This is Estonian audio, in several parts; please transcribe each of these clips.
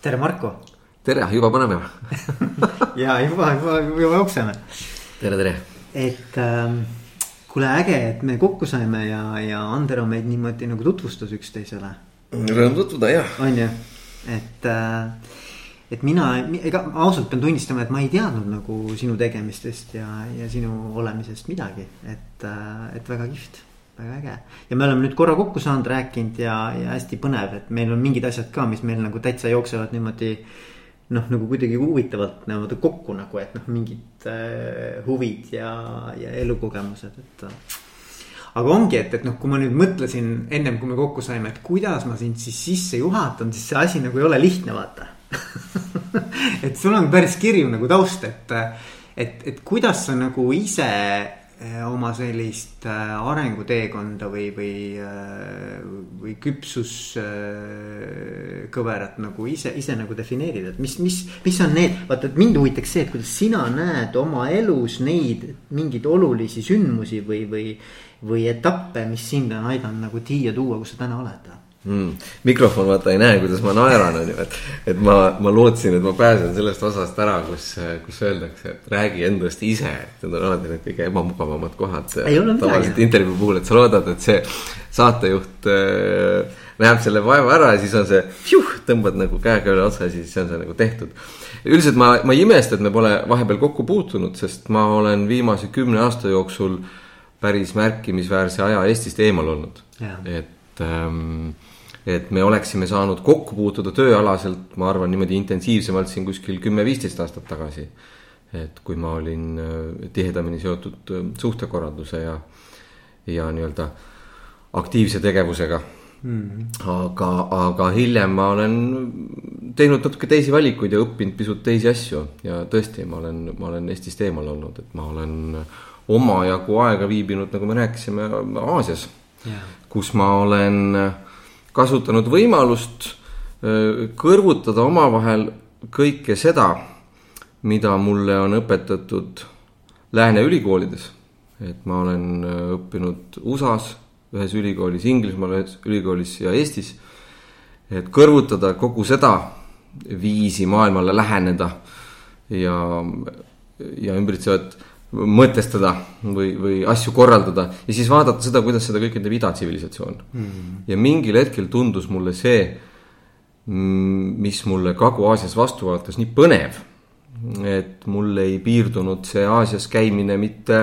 tere, Marko. tere, juba paneme ja juba, juba, juba jookseme. tere, tere. et ähm, kuule, äge, et me kokku saime ja, ja Andero meid niimoodi nagu tutvustas üksteisele. Rõõm tutvuda, jah. on ju, et äh, et mina, ega ausalt pean tunnistama, et ma ei teadnud nagu sinu tegemistest ja, ja sinu olemisest midagi, et, äh, et väga kihvt väga äge ja me oleme nüüd korra kokku saanud, rääkinud ja, ja hästi põnev, et meil on mingid asjad ka, mis meil nagu täitsa jooksevad niimoodi. noh, nagu kuidagi huvitavalt niimoodi kokku nagu, et noh, mingid äh, huvid ja, ja elukogemused, et. aga ongi, et, et noh, kui ma nüüd mõtlesin ennem kui me kokku saime, et kuidas ma sind siis sisse juhatan, siis see asi nagu ei ole lihtne, vaata et sul on päris kirju nagu taust, et, et, et kuidas sa nagu ise oma sellist eh, arenguteekonda või, või, eh, või küpsuskõverat nagu ise, ise nagu defineerida, et mis, mis, mis on need, vaata, et mind huvitaks see, et kuidas sina näed oma elus neid mingeid olulisi sündmusi või, või, või etappe, mis sind on aidanud nagu siia tuua, kus sa täna oled mm.. mikrofon vaata ei näe, kuidas ma naeran, on ju, et, et ma, ma lootsin, et ma pääsen sellest osast ära, kus, kus öeldakse, et räägi endast ise. Need on alati need kõige ebamugavamad kohad. tavaliselt intervjuu puhul, et sa loodad, et see saatejuht äh, näeb selle vaeva ära ja siis on see, tõmbad nagu käega üle otsa ja siis on see nagu tehtud. üldiselt ma, ma ei imesta, et me pole vahepeal kokku puutunud, sest ma olen viimase kümne aasta jooksul päris märkimisväärse aja Eestist eemal olnud. et ähm, et me oleksime saanud kokku puutuda tööalaselt, ma arvan, niimoodi intensiivsemalt siin kuskil kümme-viisteist aastat tagasi. et kui ma olin äh, tihedamini seotud äh, suhtekorralduse ja, ja nii-öelda aktiivse tegevusega mm. aga, aga hiljem ma olen teinud natuke teisi valikuid ja õppinud pisut teisi asju ja tõesti, ma olen, ma olen Eestist eemal olnud, et ma olen omajagu aega viibinud, nagu me rääkisime, Aasias yeah., kus ma olen äh, kasutanud võimalust kõrvutada omavahel kõike seda, mida mulle on õpetatud lääne ülikoolides. et ma olen õppinud USA-s, ühes ülikoolis, Inglismaal ühes ülikoolis ja Eestis. et kõrvutada kogu seda viisi maailmale läheneda ja, ja ümbritsevat mõtestada või, või asju korraldada ja siis vaadata seda, kuidas seda kõike teeb idatsivilisatsioon mm.. ja mingil hetkel tundus mulle see, mis mulle Kagu-Aasias vastu vaatas nii põnev. et mul ei piirdunud see Aasias käimine mitte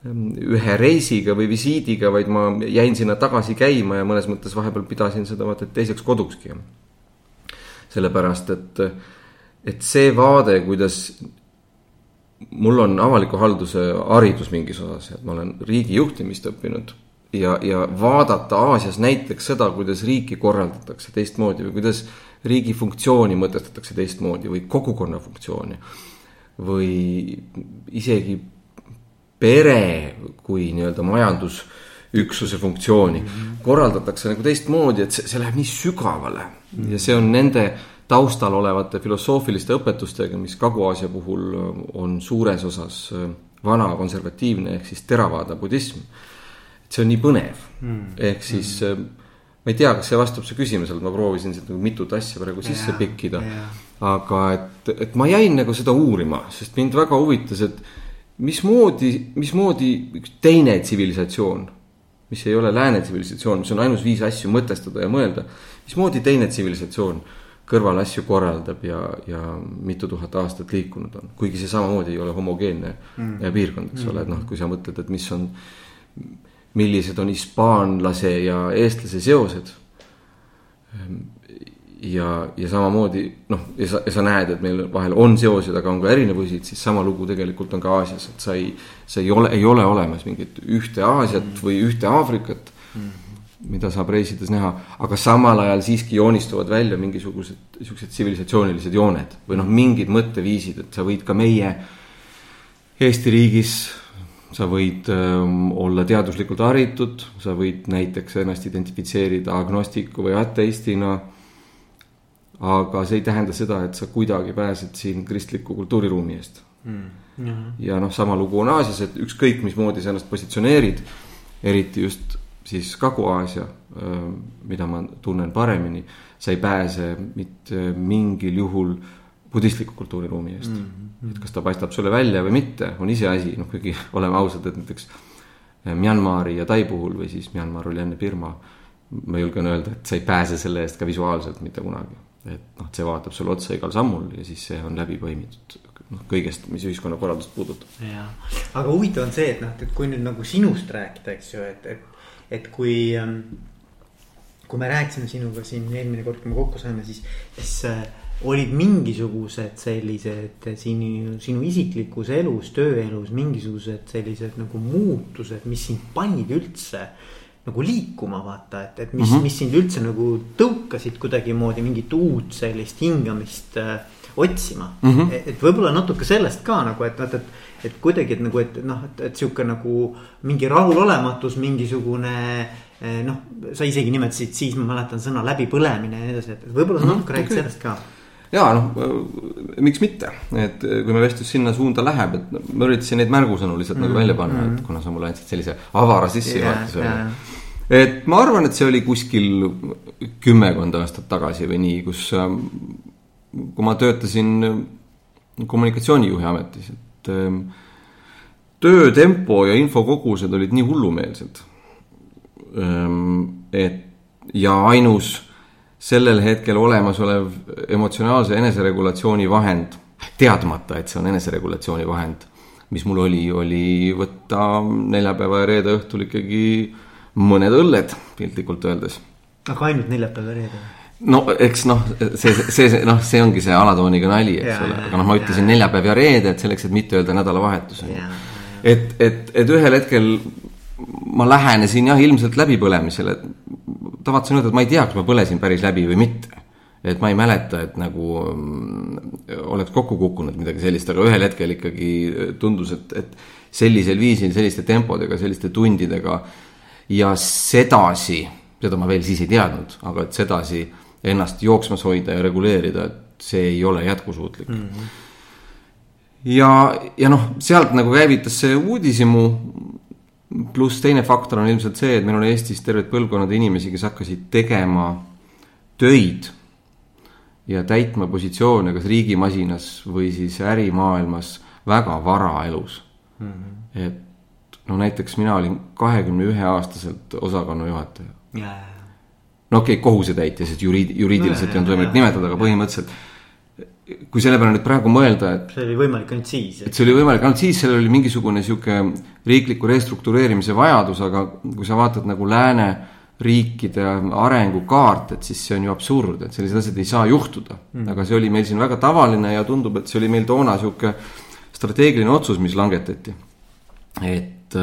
ühe reisiga või visiidiga, vaid ma jäin sinna tagasi käima ja mõnes mõttes vahepeal pidasin seda vaata et teiseks kodukski. sellepärast, et, et see vaade, kuidas mul on avaliku halduse haridus mingis osas, et ma olen riigi juhtimist õppinud ja, ja vaadata Aasias näiteks seda, kuidas riiki korraldatakse teistmoodi või kuidas riigi funktsiooni mõtestatakse teistmoodi või kogukonna funktsiooni. või isegi pere kui nii-öelda majandusüksuse funktsiooni mm -hmm. korraldatakse nagu teistmoodi, et see, see läheb nii sügavale mm -hmm. ja see on nende taustal olevate filosoofiliste õpetustega, mis Kagu-Aasia puhul äh, on suures osas äh, vana konservatiivne ehk siis Theravada budism. et see on nii põnev mm., ehk siis mm. ma ei tea, kas see vastab su küsimusele, ma proovisin siit nagu mitut asja praegu sisse pikkida. aga et, et ma jäin nagu seda uurima, sest mind väga huvitas, et mismoodi, mismoodi üks teine tsivilisatsioon, mis ei ole lääne tsivilisatsioon, mis on ainus viis asju mõtestada ja mõelda, mismoodi teine tsivilisatsioon kõrval asju korraldab ja, ja mitu tuhat aastat liikunud on. kuigi see samamoodi ei ole homogeenne mm. piirkond, eks mm. ole, et noh, kui sa mõtled, et mis on, millised on hispaanlase ja eestlase seosed. ja, ja samamoodi noh, ja sa, ja sa näed, et meil vahel on seosed, aga on ka erinevusi, siis sama lugu tegelikult on ka Aasias, et sa ei, sa ei ole, ei ole olemas mingit ühte Aasiat mm. või ühte Aafrikat mm mida saab reisides näha, aga samal ajal siiski joonistuvad välja mingisugused siuksed tsivilisatsioonilised jooned või noh, mingid mõtteviisid, et sa võid ka meie Eesti riigis, sa võid ähm, olla teaduslikult haritud, sa võid näiteks ennast identifitseerida agnostiku või ateistina. aga see ei tähenda seda, et sa kuidagi pääsed siin kristliku kultuuriruumi eest mm.. ja noh, sama lugu on Aasias, et ükskõik mismoodi sa ennast positsioneerid, eriti just siis Kagu-Aasia, mida ma tunnen paremini, sa ei pääse mitte mingil juhul budistliku kultuuriruumi eest mm. -hmm. et kas ta paistab sulle välja või mitte, on iseasi, noh kuigi oleme ausad, et näiteks Myanmari ja Tai puhul või siis Myanmar oli enne Birma. ma julgen öelda, et sa ei pääse selle eest ka visuaalselt mitte kunagi. et noh, see vaatab sulle otsa igal sammul ja siis see on läbi põimitud noh, kõigest, mis ühiskonnakorraldust puudutab. jah, aga huvitav on see, et noh, et kui nüüd nagu sinust rääkida, eks ju, et, et, et kui. Ähm, kui me rääkisime sinuga siin eelmine kord, kui me kokku saime, siis, siis äh, olid mingisugused sellised sinu, sinu isiklikus elus, tööelus mingisugused sellised nagu muutused, mis sind panid üldse nagu liikuma, vaata, et, et mis mm, -hmm. mis sind üldse nagu tõukasid kuidagimoodi mingit uut sellist hingamist äh, otsima mm. -hmm. et, et võib-olla natuke sellest ka nagu, et vaata, et, et kuidagi, et nagu, et noh, et, et sihuke nagu mingi rahulolematus, mingisugune eh, noh, sa isegi nimetasid siis, ma mäletan sõna läbipõlemine ja nii edasi, et võib-olla sa mm -hmm. natuke räägid okay. sellest ka ja noh, miks mitte, et kui me vestlus sinna suunda läheb, et ma üritasin neid märgusõnu lihtsalt mm -hmm. nagu välja panna et kuna sa mulle andsid sellise avara sissejuhatuse yeah,. Yeah. et ma arvan, et see oli kuskil kümmekond aastat tagasi või nii, kus, kui ma töötasin kommunikatsioonijuhi ametis, et ähm, töötempo ja infokogused olid nii hullumeelsed. Ähm, et ja ainus sellel hetkel olemasolev emotsionaalse eneseregulatsiooni vahend, teadmata, et see on eneseregulatsiooni vahend, mis mul oli, oli võtta neljapäeva ja reede õhtul ikkagi mõned õlled, piltlikult öeldes. aga ainult neljapäev ja reede? No eks noh, see, see, noh, see ongi see alatooniga nali, eks ole, aga noh, ma ütlesin ja. neljapäev ja reede, et selleks, et mitte öelda nädalavahetus. et, et, et ühel hetkel ma lähenesin jah, ilmselt läbipõlemisele, tavatsen öelda, et ma ei tea, kas ma põlesin päris läbi või mitte. et ma ei mäleta, et nagu mm, oleks kokku kukkunud midagi sellist, aga ühel hetkel ikkagi tundus, et, et sellisel viisil, selliste tempodega, selliste tundidega ja sedasi, seda ma veel siis ei teadnud, aga et sedasi ennast jooksmas hoida ja reguleerida, et see ei ole jätkusuutlik mm. -hmm. ja, ja noh, sealt nagu käivitas see uudishimu pluss teine faktor on ilmselt see, et meil on Eestis terved põlvkonnad inimesi, kes hakkasid tegema töid ja täitma positsioone kas riigimasinas või siis ärimaailmas väga vara elus mm. -hmm. et no näiteks mina olin kahekümne ühe aastaselt osakonna juhataja yeah.. No okei okay,, kohusetäitja, sest juriid-, juriidiliselt ei olnud võimalik nimetada, aga põhimõtteliselt kui selle peale nüüd praegu mõelda, et. see oli võimalik ainult siis. et see oli võimalik ainult siis, sellel oli mingisugune sihuke riikliku restruktureerimise vajadus, aga kui sa vaatad nagu lääne riikide arengukaart, et siis see on ju absurd, et sellised asjad ei saa juhtuda mm.. aga see oli meil siin väga tavaline ja tundub, et see oli meil toona sihuke strateegiline otsus, mis langetati. et,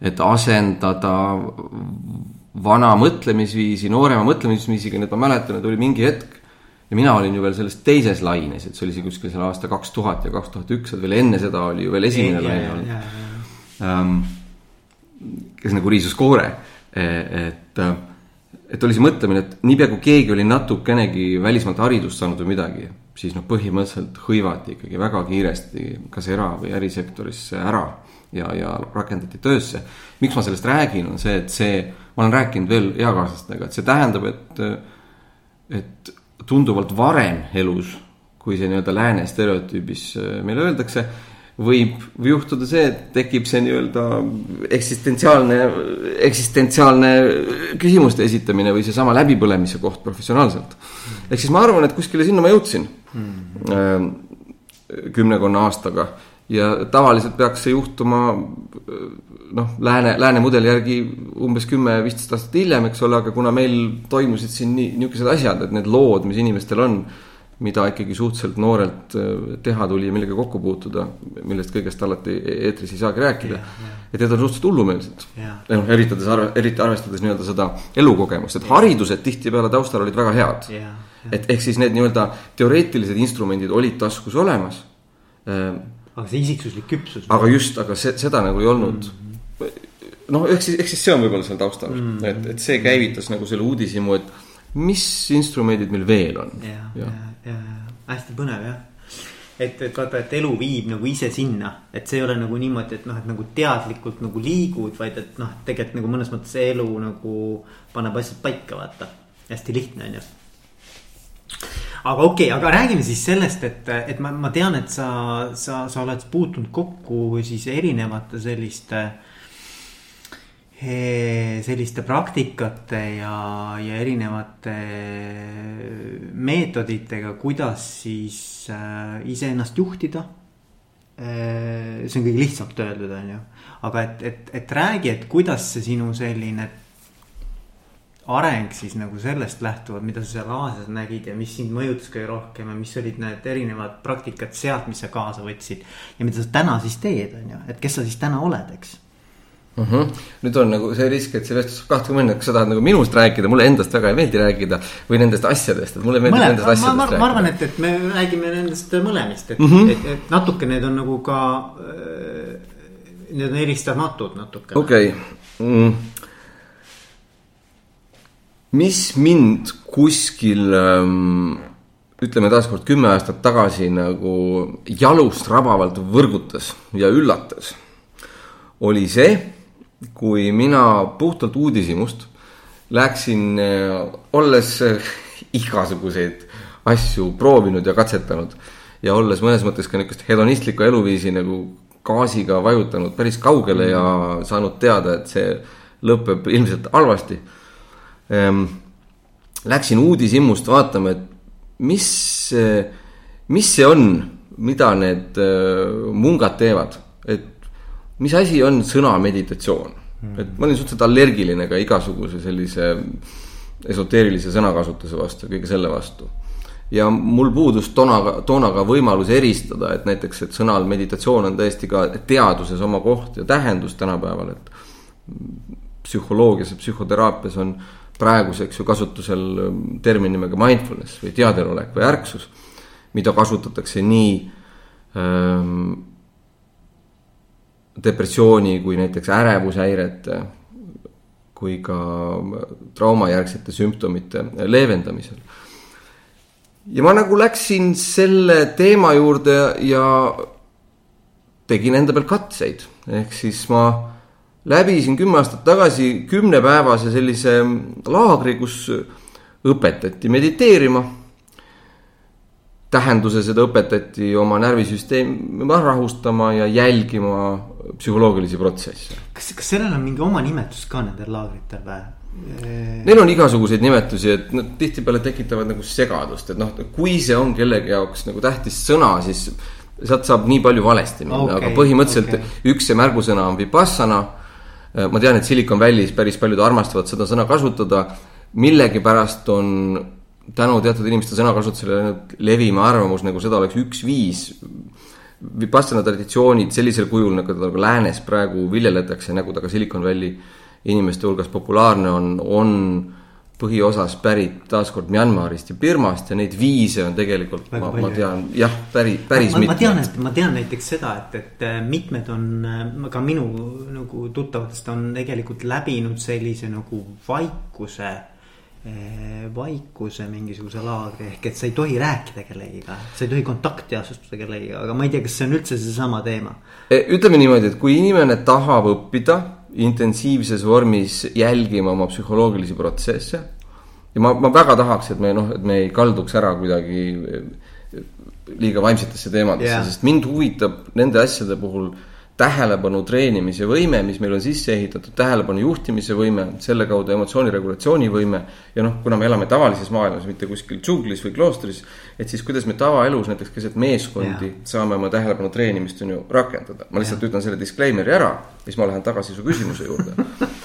et asendada vana mõtlemisviisi noorema mõtlemisviisiga, nii et ma mäletan, et oli mingi hetk ja mina olin ju veel selles teises laines, et see oli see kuskil seal aasta kaks tuhat ja kaks tuhat üks, et veel enne seda oli ju veel esimene ei, laine olnud. Um, kes nagu riisus koore, e, et, et oli see mõtlemine, et niipea kui keegi oli natukenegi välismaalt haridust saanud või midagi, siis noh, põhimõtteliselt hõivati ikkagi väga kiiresti kas era- või ärisektorisse ära ja, ja rakendati töösse. miks ma sellest räägin, on see, et see, ma olen rääkinud veel eakaaslastega, et see tähendab, et, et tunduvalt varem elus, kui see nii-öelda lääne stereotüübis äh, meile öeldakse, võib juhtuda see, et tekib see nii-öelda eksistentsiaalne, eksistentsiaalne küsimuste esitamine või seesama läbipõlemise koht professionaalselt. ehk siis ma arvan, et kuskile sinna ma jõudsin mm. kümnekonna aastaga ja tavaliselt peaks see juhtuma noh, lääne, lääne mudeli järgi umbes kümme, viisteist aastat hiljem, eks ole, aga kuna meil toimusid siin nii, niisugused asjad, et need lood, mis inimestel on, mida ikkagi suhteliselt noorelt äh, teha tuli ja millega kokku puutuda, millest kõigest alati eetris ei saagi rääkida. et need on suhteliselt hullumeelsed. noh, eritades eriti arvestades nii-öelda seda elukogemust, et haridused tihtipeale taustal olid väga head. et ehk siis need nii-öelda teoreetilised instrumendid olid taskus olemas äh, aga see isiksuslik küpsus. aga just, aga see, seda nagu ei olnud mm -hmm noh, ehk siis, ehk siis see on võib-olla seal taustal mm, -hmm. et, et see käivitas nagu selle uudishimu, et mis instrumendid meil veel on. ja, ja, ja, ja hästi põnev jah. et, et vaata, et elu viib nagu ise sinna, et see ei ole nagu niimoodi, et noh, et nagu teadlikult nagu liigud, vaid et noh, tegelikult nagu mõnes mõttes elu nagu paneb asjad paika, vaata. hästi lihtne on ju aga okei okay,, aga räägime siis sellest, et, et ma, ma tean, et sa, sa, sa oled puutunud kokku siis erinevate selliste selliste praktikate ja, ja erinevate meetoditega, kuidas siis äh, iseennast juhtida äh,. see on kõige lihtsamalt öeldud, on ju, aga et, et, et räägi, et kuidas see sinu selline areng siis nagu sellest lähtuvalt, mida sa seal Aasias nägid ja mis sind mõjutas kõige rohkem ja mis olid need erinevad praktikad sealt, mis sa kaasa võtsid. ja mida sa täna siis teed, on ju, et kes sa siis täna oled, eks mm. -hmm. nüüd on nagu see risk, et see vestlus saab kahte minna, kas sa tahad nagu minust rääkida, mulle endast väga ei meeldi rääkida. või nendest asjadest, et mulle meeldib Mõle, nendest asjadest ma, rääkida. ma arvan, et, et me räägime nendest mõlemist, et mm, -hmm. et, et natuke need on nagu ka. Äh, need on eristamatud natuke. okei okay. mm mis mind kuskil ähm, ütleme taaskord kümme aastat tagasi nagu jalust rabavalt võrgutas ja üllatas, oli see, kui mina puhtalt uudishimust läksin, äh, olles äh, igasuguseid asju proovinud ja katsetanud ja olles mõnes mõttes ka niisugust hedonistlikku eluviisi nagu gaasiga vajutanud päris kaugele ja saanud teada, et see lõpeb ilmselt halvasti Ehm, läksin uudishimust vaatama, et mis, mis see on, mida need mungad teevad, et mis asi on sõna meditatsioon mm.. et ma olin suhteliselt allergiline ka igasuguse sellise esoteerilise sõnakasutuse vastu, kõige selle vastu. ja mul puudus toona, toona ka võimalus eristada, et näiteks, et sõnal meditatsioon on tõesti ka teaduses oma koht ja tähendus tänapäeval, et psühholoogias ja psühhoteraapias on praeguseks ju kasutusel ähm, termin nimega mindfulness või teadelolek või ärksus, mida kasutatakse nii ähm, depressiooni kui näiteks ärevushäirete kui ka traumajärgsete sümptomite leevendamisel. ja ma nagu läksin selle teema juurde ja tegin enda peal katseid, ehk siis ma läbisin kümme aastat tagasi kümnepäevase sellise laagri, kus õpetati mediteerima. Tähenduse seda õpetati oma närvisüsteemi rahustama ja jälgima psühholoogilisi protsesse. kas, kas sellel on mingi oma nimetus ka nendel laagritel või? Neil on igasuguseid nimetusi, et nad tihtipeale tekitavad nagu segadust, et noh, kui see on kellegi jaoks nagu tähtis sõna, siis sealt saab nii palju valesti minna okay,, aga põhimõtteliselt okay. üks see märgusõna on vipassana ma tean, et Silicon Valley's päris paljud armastavad seda sõna kasutada. millegipärast on tänu teatud inimeste sõnakasutusele läinud levima arvamus, nagu seda oleks üks viis. Vipassana traditsioonid sellisel kujul, nagu teda nagu läänes praegu viljeletakse, nagu ta ka Silicon Valley inimeste hulgas populaarne on, on põhiosas pärit taaskord Myanmarist ja Birmast ja neid viise on tegelikult, ma, ma tean jah, päris, päris ma, mitmeid. ma tean, et ma tean näiteks seda, et, et äh, mitmed on, äh, ka minu nagu tuttavatest on tegelikult läbinud sellise nagu vaikuse vaikuse mingisuguse laagri ehk et sa ei tohi rääkida kellegiga, sa ei tohi kontakti asustada kellegiga, aga ma ei tea, kas see on üldse seesama teema. E, ütleme niimoodi, et kui inimene tahab õppida intensiivses vormis jälgima oma psühholoogilisi protsesse. ja ma, ma väga tahaks, et me noh, et me ei kalduks ära kuidagi eh, liiga vaimsetesse teemadesse yeah., sest mind huvitab nende asjade puhul tähelepanu treenimise võime, mis meil on sisse ehitatud, tähelepanu juhtimise võime, selle kaudu emotsiooni regulatsiooni võime. ja noh, kuna me elame tavalises maailmas, mitte kuskil džunglis või kloostris, et siis kuidas me tavaelus näiteks keset meeskondi yeah. saame oma tähelepanu treenimist on ju rakendada. ma lihtsalt yeah. ütlen selle disclaimer'i ära, siis ma lähen tagasi su küsimuse juurde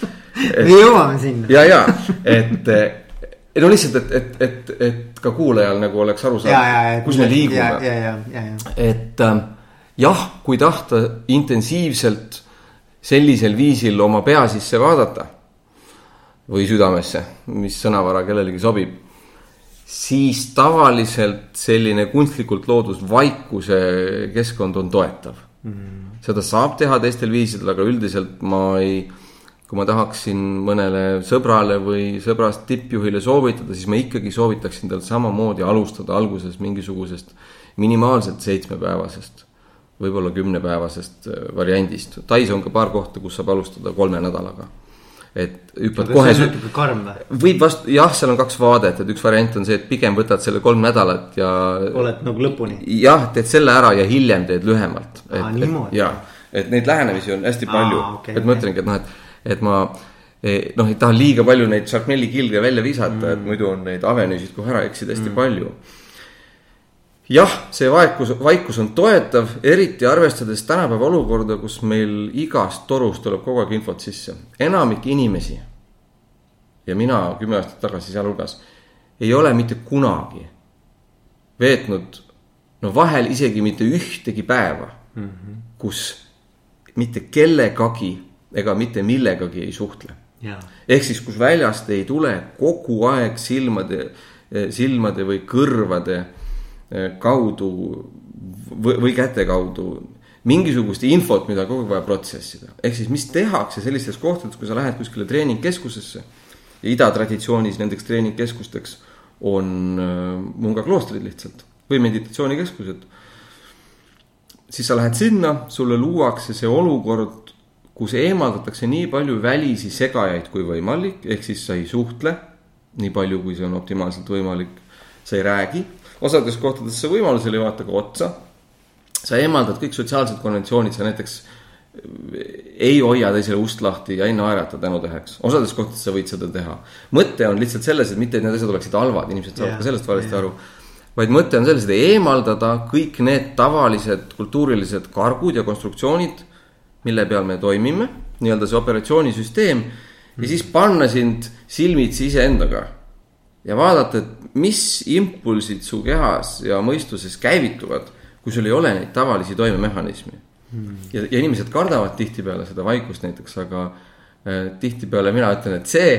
me jõuame sinna. ja, ja, et ei no lihtsalt, et, et, et, et ka kuulajal nagu oleks aru saada, kus me liigume. et ähm, jah, kui tahta intensiivselt sellisel viisil oma pea sisse vaadata või südamesse, mis sõnavara kellelegi sobib, siis tavaliselt selline kunstlikult loodud vaikuse keskkond on toetav mm. -hmm. seda saab teha teistel viisidel, aga üldiselt ma ei kui ma tahaksin mõnele sõbrale või sõbrast tippjuhile soovitada, siis ma ikkagi soovitaksin tal samamoodi alustada alguses mingisugusest minimaalselt seitsmepäevasest, võib-olla kümnepäevasest äh, variandist. Tais on ka paar kohta, kus saab alustada kolme nädalaga et hüppad kohe. karm või? võib vastu, jah, seal on kaks vaadet, et üks variant on see, et pigem võtad selle kolm nädalat ja. oled nagu lõpuni. jah, teed selle ära ja hiljem teed lühemalt. aa, niimoodi. jah, et neid lähenemisi on hästi palju, okay, et ma ütlengi, et noh, et et ma eh, noh, ei taha liiga palju neid šarknelli kilge välja visata mm., et muidu on neid avenüüsid kohe ära eksida hästi mm. palju. Jah, see vaikus, vaikus on toetav, eriti arvestades tänapäeva olukorda, kus meil igast torust tuleb kogu aeg infot sisse. enamik inimesi ja mina kümme aastat tagasi sealhulgas ei ole mitte kunagi veetnud, no vahel isegi mitte ühtegi päeva mm, -hmm. kus mitte kellegagi ega mitte millegagi ei suhtle. ehk siis, kus väljast ei tule kogu aeg silmade, silmade või kõrvade kaudu või, või käte kaudu mingisugust infot, mida kogu aeg vaja protsessida. ehk siis, mis tehakse sellistes kohtades, kui sa lähed kuskile treeningkeskusesse ja ida traditsioonis nendeks treeningkeskusteks on äh, Munga kloostrid lihtsalt või meditatsioonikeskused. siis sa lähed sinna, sulle luuakse see olukord kus eemaldatakse nii palju välisi segajaid kui võimalik, ehk siis sa ei suhtle nii palju, kui see on optimaalselt võimalik. sa ei räägi, osades kohtades sa võimalusel ei vaata ka otsa. sa eemaldad kõik sotsiaalsed konventsioonid, sa näiteks ei hoia teisele ust lahti ja ei naerata tänutäheks. osades kohtades sa võid seda teha. mõte on lihtsalt selles, et mitte, et need asjad oleksid halvad, inimesed saavad yeah, ka sellest valesti yeah. aru. vaid mõte on selles, et eemaldada kõik need tavalised kultuurilised kargud ja konstruktsioonid mille peal me toimime, nii-öelda see operatsioonisüsteem ja siis panna sind silmitsi iseendaga. Ja vaadata, et mis impulsid su kehas ja mõistuses käivituvad, kui sul ei ole neid tavalisi toimemehhanisme hmm.. ja, ja inimesed kardavad tihtipeale seda vaikust näiteks, aga äh, tihtipeale mina ütlen, et see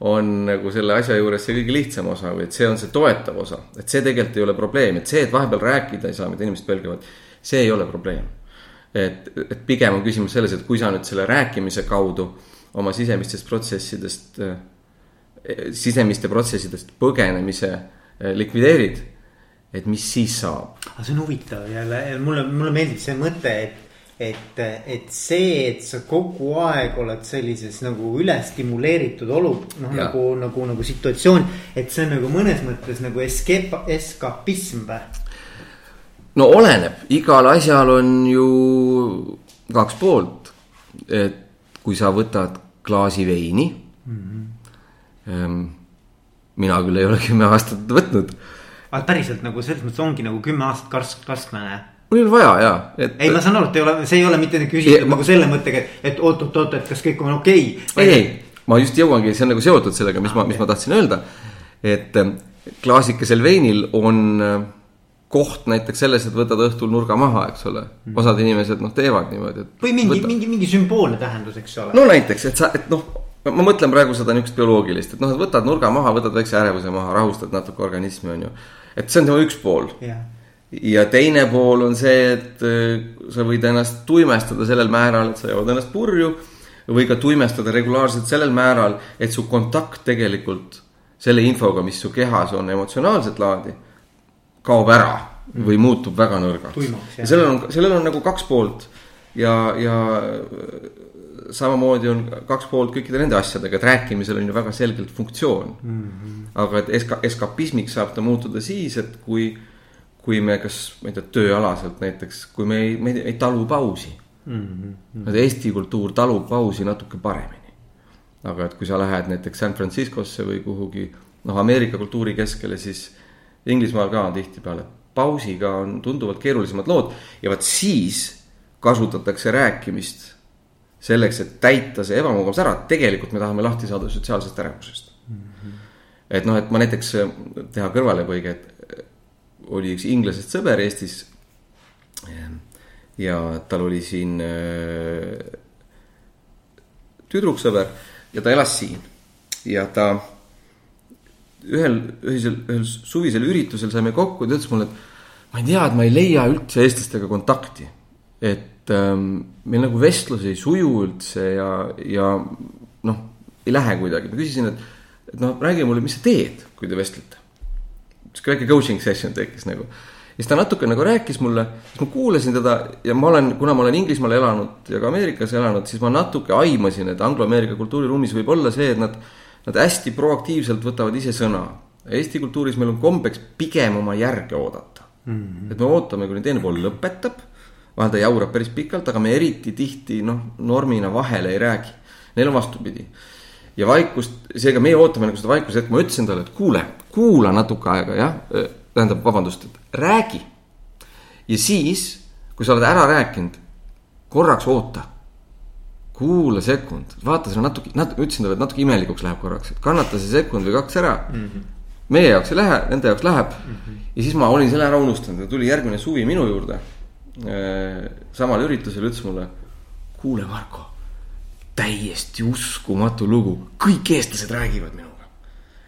on nagu selle asja juures see kõige lihtsam osa või et see on see toetav osa, et see tegelikult ei ole probleem, et see, et vahepeal rääkida ei saa, mida inimesed pelgavad, see ei ole probleem. Et, et pigem on küsimus selles, et kui sa nüüd selle rääkimise kaudu oma sisemistest protsessidest, eh, sisemiste protsessidest põgenemise eh, likvideerid, et mis siis saab? aga see on huvitav jälle, mulle, mulle meeldib see mõte, et et, et see, et sa kogu aeg oled sellises nagu ülestimuleeritud olu, noh nagu, nagu, nagu situatsioon, et see on nagu mõnes mõttes nagu escape, eskapism või? no oleneb, igal asjal on ju kaks poolt. et kui sa võtad klaasi veini mm. -hmm. Mina küll ei ole kümme aastat võtnud. aga päriselt nagu selles mõttes ongi nagu kümme aastat karsk, karskmane mul ei ole vaja ja, et. ei, ma saan aru, et ei ole, see ei ole mitte küsitud nagu selle mõttega, et, oot-oot-oot, et kas kõik on okei okay,. ei, ei, ma just jõuangi, see on nagu seotud sellega, mis ah, ma, mis ma tahtsin öelda. et klaasikesel veinil on koht näiteks selles, et võtad õhtul nurga maha, eks ole. Mhm. osad inimesed noh, teevad niimoodi, et. või mingi, mingi, mingi sümboolne tähendus, eks ole. no näiteks, et sa, et noh, ma mõtlen praegu seda niisugust bioloogilist, et noh, et võtad nurga maha, võtad väikse ärevuse maha, rahustad natuke organismi, on ju. et see on tema üks pool yeah.. ja teine pool on see, et äh, sa võid ennast tuimestada sellel määral, et sa jood ennast purju. või ka tuimestada regulaarselt sellel määral, et su kontakt tegelikult selle infoga, mis su kehas on emotsionaalset laadi kaob ära või muutub väga nõrgaks. ja sellel on, sellel on nagu kaks poolt ja, ja samamoodi on kaks poolt kõikide nende asjadega, et rääkimisel on ju väga selgelt funktsioon mm. -hmm. aga et eska-, eskapismiks saab ta muutuda siis, et kui, kui me kas, ma ei tea, tööalaselt näiteks, kui me ei, me ei, ei talu pausi mm. -hmm. Eesti kultuur talub pausi natuke paremini. aga et kui sa lähed näiteks San Franciscosse või kuhugi noh, Ameerika kultuuri keskele, siis Inglismaal ka on tihtipeale, pausiga on tunduvalt keerulisemad lood ja vot siis kasutatakse rääkimist selleks, et täita see ebamugavus ära, tegelikult me tahame lahti saada sotsiaalsest ärevusest mm. -hmm. et noh, et ma näiteks äh, teha kõrvalepõige, et äh, oli üks inglasest sõber Eestis. ja tal oli siin äh, tüdruksõber ja ta elas siin ja ta ühel ühisel, ühel suvisel üritusel saime kokku ja ta ütles mulle, et ma ei tea, et ma ei leia üldse eestlastega kontakti. et ähm, meil nagu vestlus ei suju üldse ja, ja noh, ei lähe kuidagi, ma küsisin, et, et noh, räägi mulle, mis sa teed, kui te vestlete. sihuke väike coaching session tekkis nagu. ja siis ta natuke nagu rääkis mulle, siis ma kuulasin teda ja ma olen, kuna ma olen Inglismaal elanud ja ka Ameerikas elanud, siis ma natuke aimasin, et angloameerika kultuuriruumis võib olla see, et nad, nad hästi proaktiivselt võtavad ise sõna. Eesti kultuuris meil on kombeks pigem oma järge oodata mm. -hmm. et me ootame, kuni teine pool lõpetab vahel ta jaurab päris pikalt, aga me eriti tihti noh, normina vahele ei räägi. Neil on vastupidi. ja vaikust, seega meie ootame nagu seda vaikushetke, ma ütlesin talle, et kuule, kuula natuke aega, jah. tähendab, vabandust, et räägi. ja siis, kui sa oled ära rääkinud, korraks oota. kuula sekund, vaata seda natuke, natuke, ütlesin talle, et natuke imelikuks läheb korraks, et kannata see sekund või kaks ära mm. -hmm meie jaoks ei lähe, nende jaoks läheb mm. -hmm. ja siis ma olin selle ära unustanud ja tuli järgmine suvi minu juurde samal üritusel ütles mulle, kuule, Marko, täiesti uskumatu lugu, kõik eestlased räägivad minuga.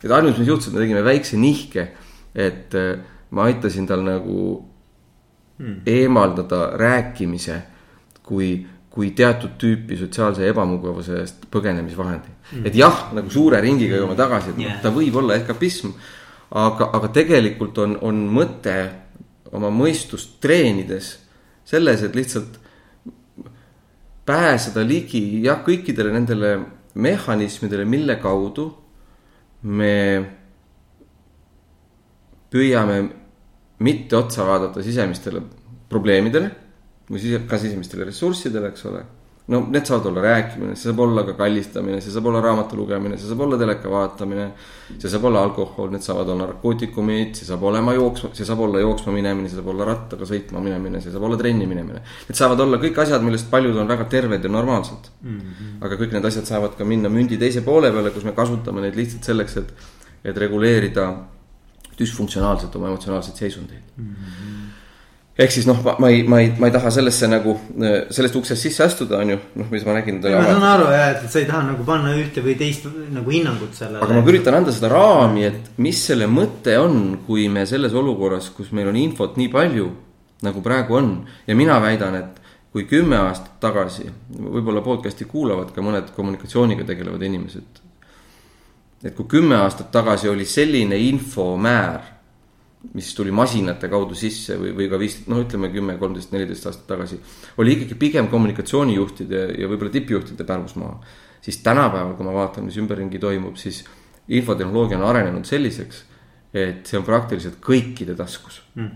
et ainus, mis juhtus, et me tegime väikse nihke, et äh, ma aitasin tal nagu hmm. eemaldada rääkimise kui, kui teatud tüüpi sotsiaalse ebamugavuse eest põgenemisvahendi mm.. et jah, nagu suure ringiga jõuame tagasi, et yeah. ta võib olla eskapism. aga, aga tegelikult on, on mõte oma mõistust treenides selles, et lihtsalt pääseda ligi jah, kõikidele nendele mehhanismidele, mille kaudu me püüame mitte otsa vaadata sisemistele probleemidele või sise, ka sisemistele ressurssidele, eks ole no need saavad olla rääkimine, see saab olla ka kallistamine, see saab olla raamatu lugemine, see saab olla teleka vaatamine. see saab olla alkohol, need saavad olla narkootikumid, see saab olema jooksma, see saab olla jooksma minemine, see saab olla rattaga sõitma minemine, see saab olla trenni minemine. Need saavad olla kõik asjad, millest paljud on väga terved ja normaalsed mm. -hmm. aga kõik need asjad saavad ka minna mündi teise poole peale, kus me kasutame neid lihtsalt selleks, et, et reguleerida düsfunktsionaalselt oma emotsionaalseid seisundeid mm. -hmm ehk siis noh, ma ei, ma ei, ma ei taha sellesse nagu, sellest uksest sisse astuda, on ju, noh, mis ma nägin. ma saan aru jah, et sa ei taha nagu panna ühte või teist nagu hinnangut sellele. aga ma üritan anda seda raami, et mis selle mõte on, kui me selles olukorras, kus meil on infot nii palju, nagu praegu on. ja mina väidan, et kui kümme aastat tagasi, võib-olla podcast'i kuulavad ka mõned kommunikatsiooniga tegelevad inimesed. et kui kümme aastat tagasi oli selline infomäär mis tuli masinate kaudu sisse või, või ka viis, noh, ütleme kümme, kolmteist, neliteist aastat tagasi. oli ikkagi pigem kommunikatsioonijuhtide ja võib-olla tippjuhtide pärusmaa. siis tänapäeval, kui ma vaatan, mis ümberringi toimub, siis infotehnoloogia on arenenud selliseks, et see on praktiliselt kõikide taskus mm..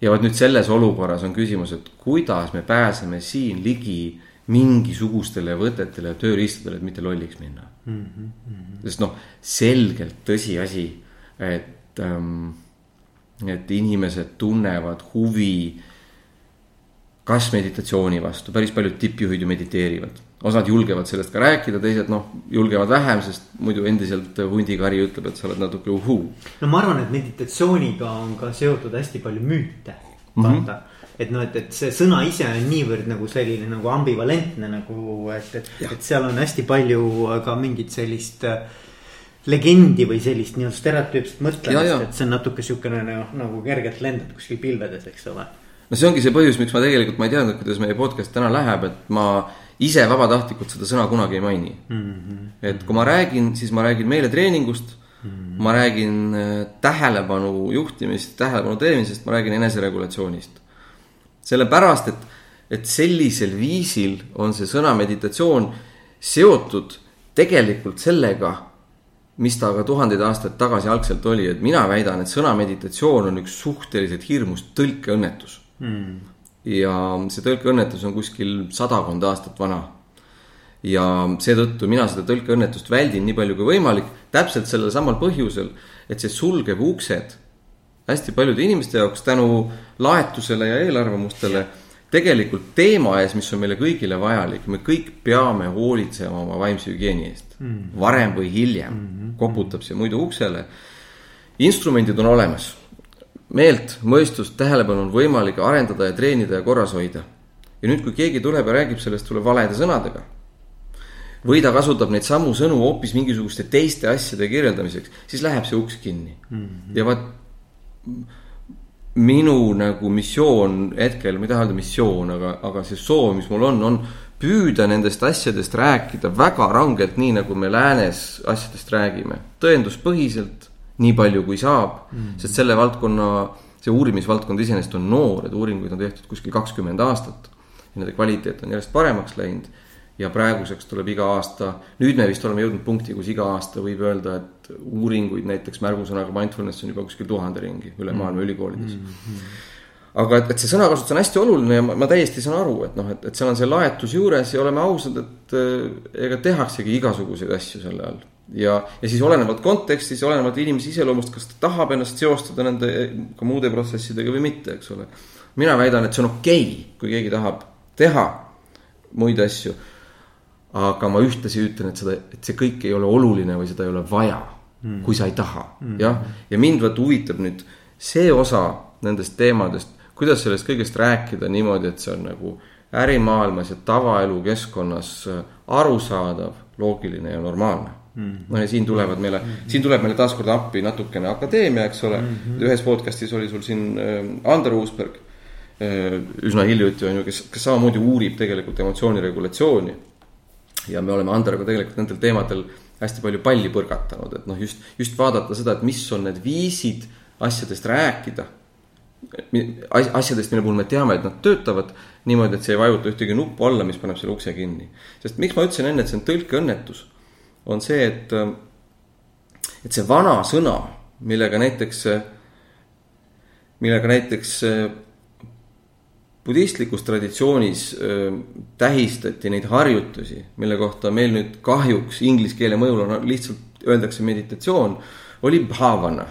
ja vot nüüd selles olukorras on küsimus, et kuidas me pääseme siin ligi mingisugustele võtetele ja tööriistadele, et mitte lolliks minna mm. -hmm. sest noh, selgelt tõsiasi, et ähm, et inimesed tunnevad huvi kas meditatsiooni vastu, päris paljud tippjuhid ju mediteerivad. osad julgevad sellest ka rääkida, teised noh, julgevad vähem, sest muidu endiselt hundikari ütleb, et sa oled natuke uhuu. no ma arvan, et meditatsiooniga on ka seotud hästi palju müüte, vaata mm. -hmm et noh, et, et see sõna ise on niivõrd nagu selline nagu ambivalentne nagu, et, et, et seal on hästi palju ka mingit sellist äh, legendi või sellist nii-öelda stereotüüpset mõtlemist, et see on natuke sihukene nagu, nagu kergelt lendad kuskil pilvedes, eks ole. no see ongi see põhjus, miks ma tegelikult, ma ei teadnud, kuidas meie podcast täna läheb, et ma ise vabatahtlikult seda sõna kunagi ei maini mm. -hmm. et kui ma räägin, siis ma räägin meeletreeningust mm. -hmm. ma räägin äh, tähelepanu juhtimist, tähelepanu teemisest, ma räägin eneseregulatsioonist. sellepärast, et, et sellisel viisil on see sõna meditatsioon seotud tegelikult sellega mis ta aga tuhandeid aastaid tagasi algselt oli, et mina väidan, et sõna meditatsioon on üks suhteliselt hirmus tõlkeõnnetus. Mm.. ja see tõlkeõnnetus on kuskil sadakond aastat vana. ja seetõttu mina seda tõlkeõnnetust väldin nii palju kui võimalik, täpselt sellel samal põhjusel, et see sulgeb uksed hästi paljude inimeste jaoks tänu laetusele ja eelarvamustele. yeah tegelikult teema ees, mis on meile kõigile vajalik, me kõik peame hoolitsema oma vaimse hügieeni eest mm. -hmm. varem või hiljem mm -hmm. koputab see muidu uksele. instrumendid on olemas. meelt, mõistust, tähelepanu on võimalik arendada ja treenida ja korras hoida. ja nüüd, kui keegi tuleb ja räägib sellest sulle valede sõnadega. või ta kasutab neid samu sõnu hoopis mingisuguste teiste asjade kirjeldamiseks, siis läheb see uks kinni mm. -hmm. ja vaat minu nagu missioon hetkel, ma ei taha öelda missioon, aga, aga see soov, mis mul on, on püüda nendest asjadest rääkida väga rangelt, nii nagu me läänes asjadest räägime, tõenduspõhiselt, nii palju kui saab mm, -hmm. sest selle valdkonna, see uurimisvaldkond iseenesest on noor, et uuringuid on tehtud kuskil kakskümmend aastat ja nende kvaliteet on järjest paremaks läinud ja praeguseks tuleb iga aasta, nüüd me vist oleme jõudnud punkti, kus iga aasta võib öelda, et uuringuid näiteks märgusõnaga mindfulness on juba kuskil tuhande ringi üle maailma ülikoolides mm. -hmm aga et, et see sõnakasutus on hästi oluline ja ma, ma täiesti saan aru, et noh, et, et seal on see laetus juures ja oleme ausad, et äh, ega tehaksegi igasuguseid asju selle all. ja, ja siis olenevalt kontekstis, olenevalt inimese iseloomust, kas ta tahab ennast seostada nende ka muude protsessidega või mitte, eks ole. mina väidan, et see on okei okay,, kui keegi tahab teha muid asju. Aga ma ühtlasi ütlen, et seda, et see kõik ei ole oluline või seda ei ole vaja mm., kui sa ei taha mm., jah. ja mind vaata huvitab nüüd see osa nendest teemadest kuidas sellest kõigest rääkida niimoodi, et see on nagu ärimaailmas ja tavaelu keskkonnas äh, arusaadav, loogiline ja normaalne mm. no ja siin tulevad meile mm, -hmm. siin tuleb meile taaskord appi natukene akadeemia, eks ole mm. -hmm. ühes podcast'is oli sul siin äh, Ander Uusberg äh, üsna hiljuti on ju, kes, kes samamoodi uurib tegelikult emotsiooni regulatsiooni. Ja me oleme Anderga tegelikult nendel teemadel hästi palju palli põrgatanud, et noh, just, just vaadata seda, et mis on need viisid asjadest rääkida asjadest, mille puhul me teame, et nad töötavad niimoodi, et see ei vajuta ühtegi nuppu alla, mis paneb selle ukse kinni. sest miks ma ütlesin enne, et see on tõlkeõnnetus, on see, et, et see vana sõna, millega näiteks, millega näiteks budistlikus traditsioonis tähistati neid harjutusi, mille kohta meil nüüd kahjuks inglise keele mõjul on lihtsalt öeldakse meditatsioon, oli bhavana.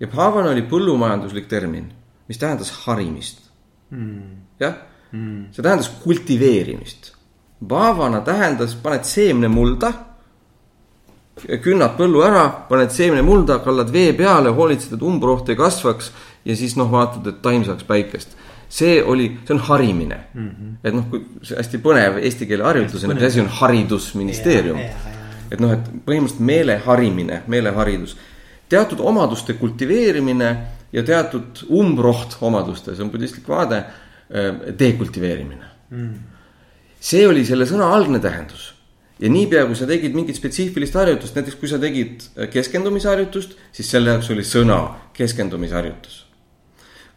ja bhavana oli põllumajanduslik termin mis tähendas harimist mm.. jah mm., see tähendas kultiveerimist. Bhavana tähendas, paned seemne mulda, künnad põllu ära, paned seemne mulda, kallad vee peale, hoolitsed, et umbroht ei kasvaks ja siis noh, vaatad, et taim saaks päikest see oli, see on harimine mm. -hmm. et noh, kui see hästi põnev eesti keele harjutusena, see asi on haridusministeerium. et noh, et põhimõtteliselt meele harimine, meeleharidus, teatud omaduste kultiveerimine ja teatud umbroht omadustes on budistlik vaade äh, dekultiveerimine mm.. see oli selle sõna algne tähendus ja niipea, kui sa tegid mingit spetsiifilist harjutust, näiteks kui sa tegid keskendumisharjutust, siis selle jaoks oli sõna keskendumisharjutus.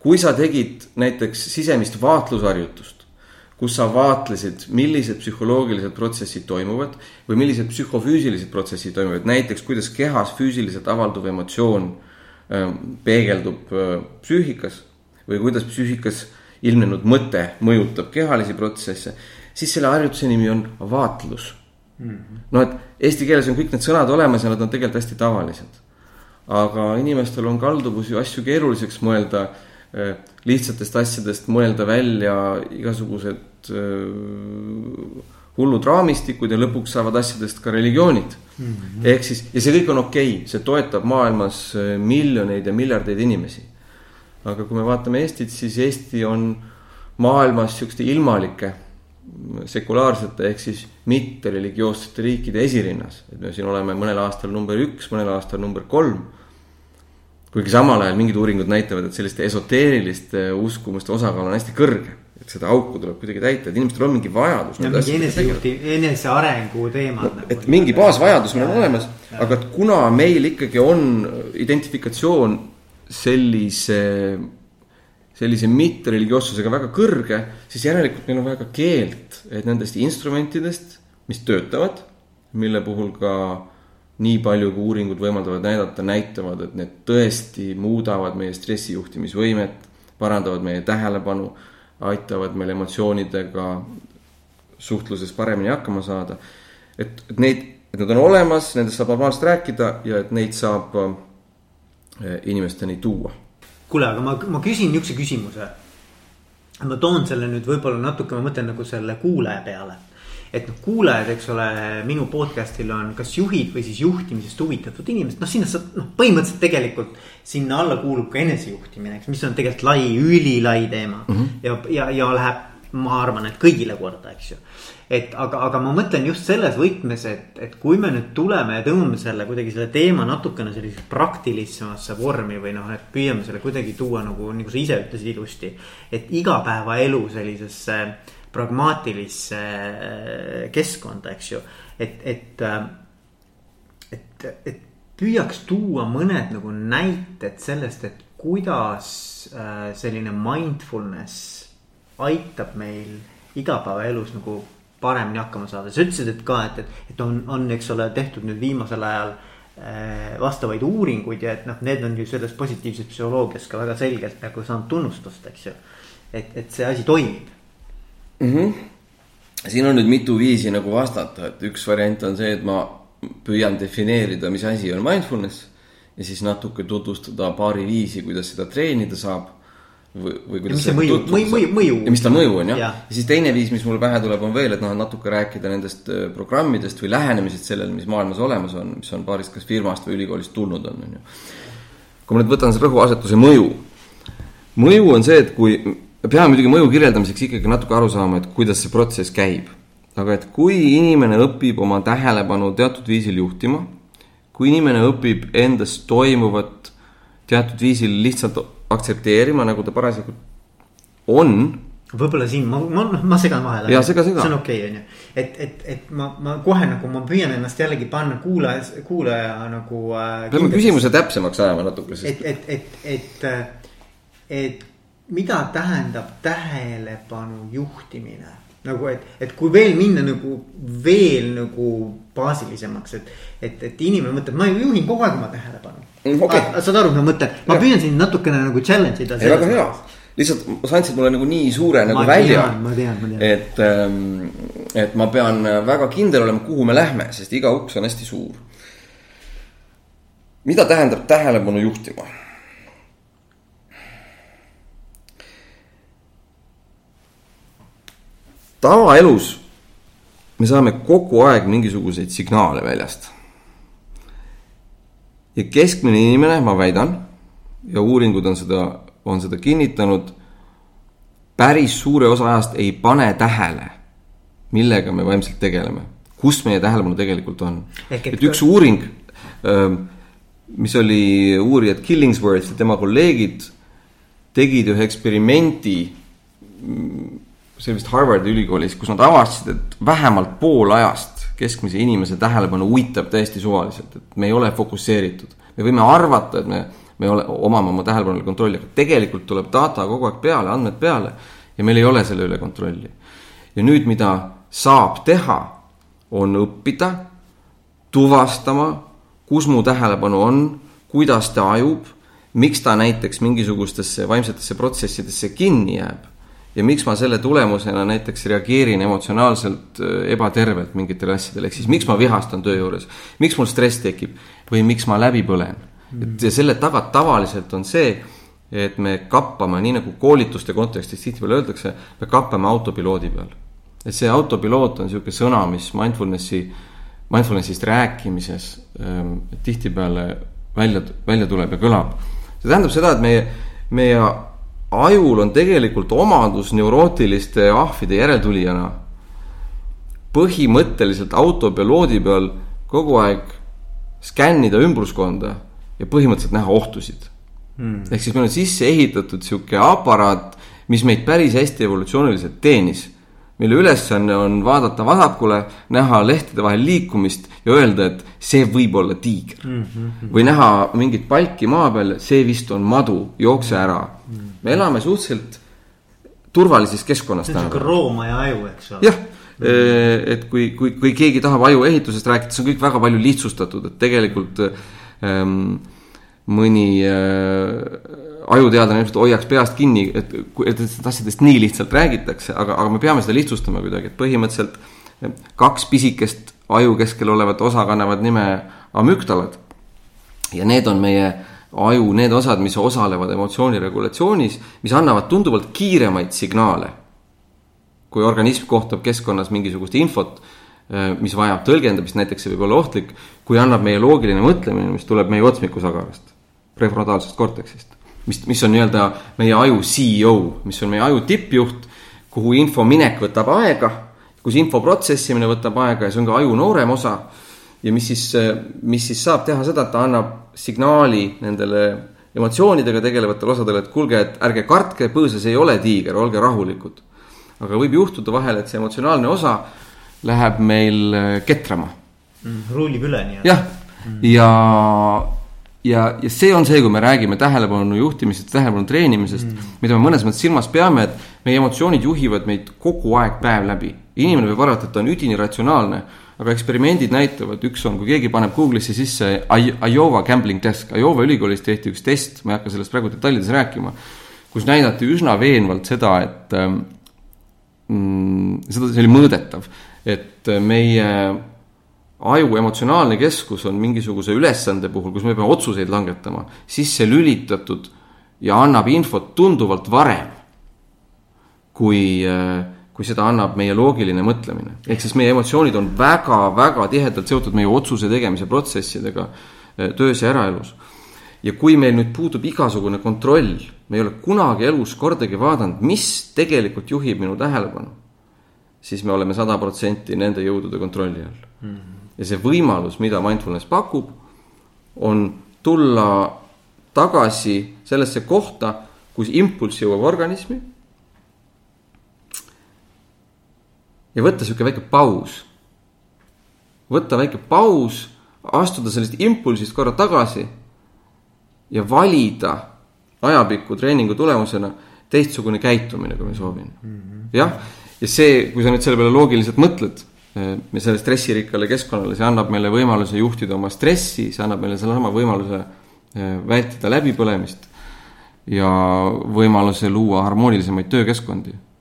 Kui sa tegid näiteks sisemist vaatlusharjutust, kus sa vaatlesid, millised psühholoogilised protsessid toimuvad või millised psühhofüüsilised protsessid toimuvad, näiteks kuidas kehas füüsiliselt avalduv emotsioon äh, Äh, peegeldub äh, psüühikas või kuidas psüühikas ilmnenud mõte mõjutab kehalisi protsesse, siis selle harjutuse nimi on vaatlus mm -hmm.. no et eesti keeles on kõik need sõnad olemas ja nad on tegelikult hästi tavalised. aga inimestel on kalduvus ju asju keeruliseks mõelda, lihtsatest asjadest mõelda välja igasugused hullud raamistikud ja lõpuks saavad asjadest ka religioonid mm -hmm.. ehk siis, ja see kõik on okei okay,, see toetab maailmas äh, miljoneid ja miljardeid inimesi. aga kui me vaatame Eestit, siis Eesti on maailmas sihukeste ilmalike, sekulaarsete ehk siis mittereligioossete riikide esirinnas. et me siin oleme mõnel aastal number üks, mõnel aastal number kolm. Kuigi samal ajal mingid uuringud näitavad, et selliste esoteeriliste uskumuste osakaal on hästi kõrge et seda auku tuleb kuidagi täita, et inimestel on mingi vajadus. enesearengu teemad no,. et nagu, mingi baasvajadus meil on olemas, aga et kuna meil ikkagi on identifikatsioon sellise, sellise mittereligioossusega väga kõrge, siis järelikult meil on vaja ka keelt, et nendest instrumentidest, mis töötavad, mille puhul ka nii palju, kui uuringud võimaldavad näidata, näitavad, et need tõesti muudavad meie stressijuhtimisvõimet, parandavad meie tähelepanu aitavad meil emotsioonidega suhtluses paremini hakkama saada. et, et neid, et nad on olemas, nendest saab normaalselt rääkida ja et neid saab äh, inimesteni tuua. kuule, aga ma, ma küsin niisuguse küsimuse. ma toon selle nüüd võib-olla natuke, ma mõtlen nagu selle kuulaja peale et noh, kuulajad, eks ole, minu podcast'il on kas juhid või siis juhtimisest huvitatud inimesed, noh, sinna saab, noh, põhimõtteliselt tegelikult sinna alla kuulub ka enesejuhtimine, eks, mis on tegelikult lai, ülilai teema mm. -hmm. ja, ja, ja läheb, ma arvan, et kõigile korda, eks ju. et aga, aga ma mõtlen just selles võtmes, et, et kui me nüüd tuleme ja tõmbame selle kuidagi selle teema natukene sellisesse praktilisemasse vormi või noh, et püüame selle kuidagi tuua nagu, nagu sa ise ütlesid ilusti. et igapäevaelu sellisesse pragmaatilisse keskkonda, eks ju. et, et, et, et püüaks tuua mõned nagu näited sellest, et kuidas selline mindfulness aitab meil igapäevaelus nagu paremini hakkama saada, sa ütlesid, et ka, et, et, et on, on, eks ole, tehtud nüüd viimasel ajal äh, vastavaid uuringuid ja et noh, need on ju selles positiivses psühholoogias ka väga selgelt nagu saanud tunnustust, eks ju. et, et see asi toimib mm. -hmm. siin on nüüd mitu viisi nagu vastata, et üks variant on see, et ma püüan defineerida, mis asi on mindfulness ja siis natuke tutvustada paari viisi, kuidas seda treenida saab või, või kuidas. mõju, mõju, mõju, mõju. ja mis ta mõju on jah ja. ja siis teine viis, mis mulle pähe tuleb, on veel, et noh, natuke rääkida nendest äh, programmidest või lähenemisest sellele, mis maailmas olemas on, mis on paarist kas firmast või ülikoolist tulnud on, on ju. kui ma nüüd võtan selle rõhuasetuse mõju. mõju on see, et kui, peame muidugi mõju kirjeldamiseks ikkagi natuke aru saama, et kuidas see protsess käib. aga et kui inimene õpib oma tähelepanu teatud viisil juhtima, kui inimene õpib endas toimuvat teatud viisil lihtsalt aktsepteerima, nagu ta parasjagu on. võib-olla siin ma, ma, ma segan vahele. ja sega, sega. see on okei okay,, on ju. et, et, et ma, ma kohe nagu ma püüan ennast jällegi panna kuulaja, kuulaja nagu äh,. peame küsimuse täpsemaks ajama natuke, sest. et, et, et, et, et mida tähendab tähelepanu juhtimine nagu, et, et kui veel minna nagu veel nagu baasilisemaks, et, et, et inimene mõtleb, ma ju juhin kogu aeg oma tähelepanu Mm, okay. Ah, saad aru, ma mõtlen, ma püüan sind natukene nagu challenge ida. väga hea, lihtsalt sa andsid mulle nagu nii suure nagu ma välja. et, ähm, et ma pean väga kindel olema, kuhu me lähme, sest iga uks on hästi suur. mida tähendab tähelepanu juhtima? Tavaelus me saame kogu aeg mingisuguseid signaale väljast ja keskmine inimene, ma väidan, ja uuringud on seda, on seda kinnitanud, päris suure osa ajast ei pane tähele, millega me vaimselt tegeleme, kus meie tähelepanu tegelikult on. et, üks uuring, ähm, mis oli uurijad Killingsworth ja tema kolleegid tegid ühe eksperimenti mm, see oli vist Harvardi ülikoolis, kus nad avastasid, et vähemalt pool ajast keskmise inimese tähelepanu uitab täiesti suvaliselt, et me ei ole fokusseeritud. me võime arvata, et me, me ole, omame oma tähelepanu kontrolli, aga tegelikult tuleb data kogu aeg peale, andmed peale ja meil ei ole selle üle kontrolli. ja nüüd, mida saab teha, on õppida tuvastama, kus mu tähelepanu on, kuidas ta ajub, miks ta näiteks mingisugustesse vaimsetesse protsessidesse kinni jääb ja miks ma selle tulemusena näiteks reageerin emotsionaalselt äh, ebatervelt mingitele asjadele, ehk siis miks ma vihastan töö juures, miks mul stress tekib või miks ma läbi põlen. et selle taga tavaliselt on see, et me kappame, nii nagu koolituste kontekstis tihtipeale öeldakse, me kappame autopiloodi peal. et see autopiloot on niisugune sõna, mis mindfulnessi, mindfulnessist rääkimises ähm, tihtipeale välja, välja tuleb ja kõlab. see tähendab seda, et meie, meie ajul on tegelikult omadus neurootiliste ahvide järeltulijana põhimõtteliselt autopiloodi peal kogu aeg skännida ümbruskonda ja põhimõtteliselt näha ohtusid hmm.. ehk siis meil on sisse ehitatud sihuke aparaat, mis meid päris hästi evolutsiooniliselt teenis mille ülesanne on vaadata vasakule, näha lehtede vahel liikumist ja öelda, et see võib olla tiiger mm. -hmm. või näha mingit palki maa peal, see vist on madu, jookse ära mm. -hmm. Me elame suhteliselt turvalises keskkonnas. see on sihuke roomaja aju, eks ole. jah, et kui, kui, kui keegi tahab aju ehitusest rääkida, see on kõik väga palju lihtsustatud, et tegelikult ähm, mõni äh, ajuteadlane ilmselt hoiaks peast kinni, et, et nendest asjadest nii lihtsalt räägitakse, aga, aga me peame seda lihtsustama kuidagi, et põhimõtteliselt kaks pisikest aju keskel olevat osa kannavad nime amügdalad. ja need on meie aju need osad, mis osalevad emotsiooni regulatsioonis, mis annavad tunduvalt kiiremaid signaale. kui organism kohtab keskkonnas mingisugust infot, mis vajab tõlgendamist, näiteks see võib olla ohtlik, kui annab meie loogiline mõtlemine, mis tuleb meie otsmikusaгаrast, prefrontaalsest korteksist mis, mis on nii-öelda meie aju CEO, mis on meie aju tippjuht, kuhu info minek võtab aega, kus info protsessimine võtab aega ja see on ka aju noorem osa. Ja mis siis, mis siis saab teha seda, et ta annab signaali nendele emotsioonidega tegelevatele osadele, et kuulge, et ärge kartke, põõsas ei ole tiiger, olge rahulikud. aga võib juhtuda vahel, et see emotsionaalne osa läheb meil äh, ketrama mm,. rullib üle nii-öelda. jah mm., ja, ja, ja see on see, kui me räägime tähelepanu juhtimisest, tähelepanu treenimisest mm., mida me mõnes mõttes silmas peame, et meie emotsioonid juhivad meid kogu aeg päev läbi. inimene võib arvata, et ta on üdini ratsionaalne, aga eksperimendid näitavad, üks on, kui keegi paneb Google'isse sisse Iowa gambling desk, Iowa ülikoolis tehti üks test, ma ei hakka sellest praegu detailides rääkima, kus näidati üsna veenvalt seda, et ähm, mm, seda, see oli mõõdetav, et meie aju emotsionaalne keskus on mingisuguse ülesande puhul, kus me peame otsuseid langetama, sisse lülitatud ja annab infot tunduvalt varem, kui, kui seda annab meie loogiline mõtlemine. ehk siis meie emotsioonid on väga-väga tihedalt seotud meie otsuse tegemise protsessidega eh, töös ja eraelus. ja kui meil nüüd puudub igasugune kontroll, me ei ole kunagi elus kordagi vaadanud, mis tegelikult juhib minu tähelepanu, siis me oleme sada protsenti nende jõudude kontrolli all mm. -hmm ja see võimalus, mida mindfulness pakub, on tulla tagasi sellesse kohta, kus impulss jõuab organismi. Ja võtta sihuke väike paus. võtta väike paus, astuda sellest impulsist korra tagasi ja valida ajapikku treeningu tulemusena teistsugune käitumine, kui ma soovin. Mhm. jah, ja see, kui sa nüüd selle peale loogiliselt mõtled me selle stressirikkale keskkonnale, see annab meile võimaluse juhtida oma stressi, see annab meile sellesama võimaluse eh, vältida läbipõlemist ja võimaluse luua harmoonilisemaid töökeskkondi mm. -hmm.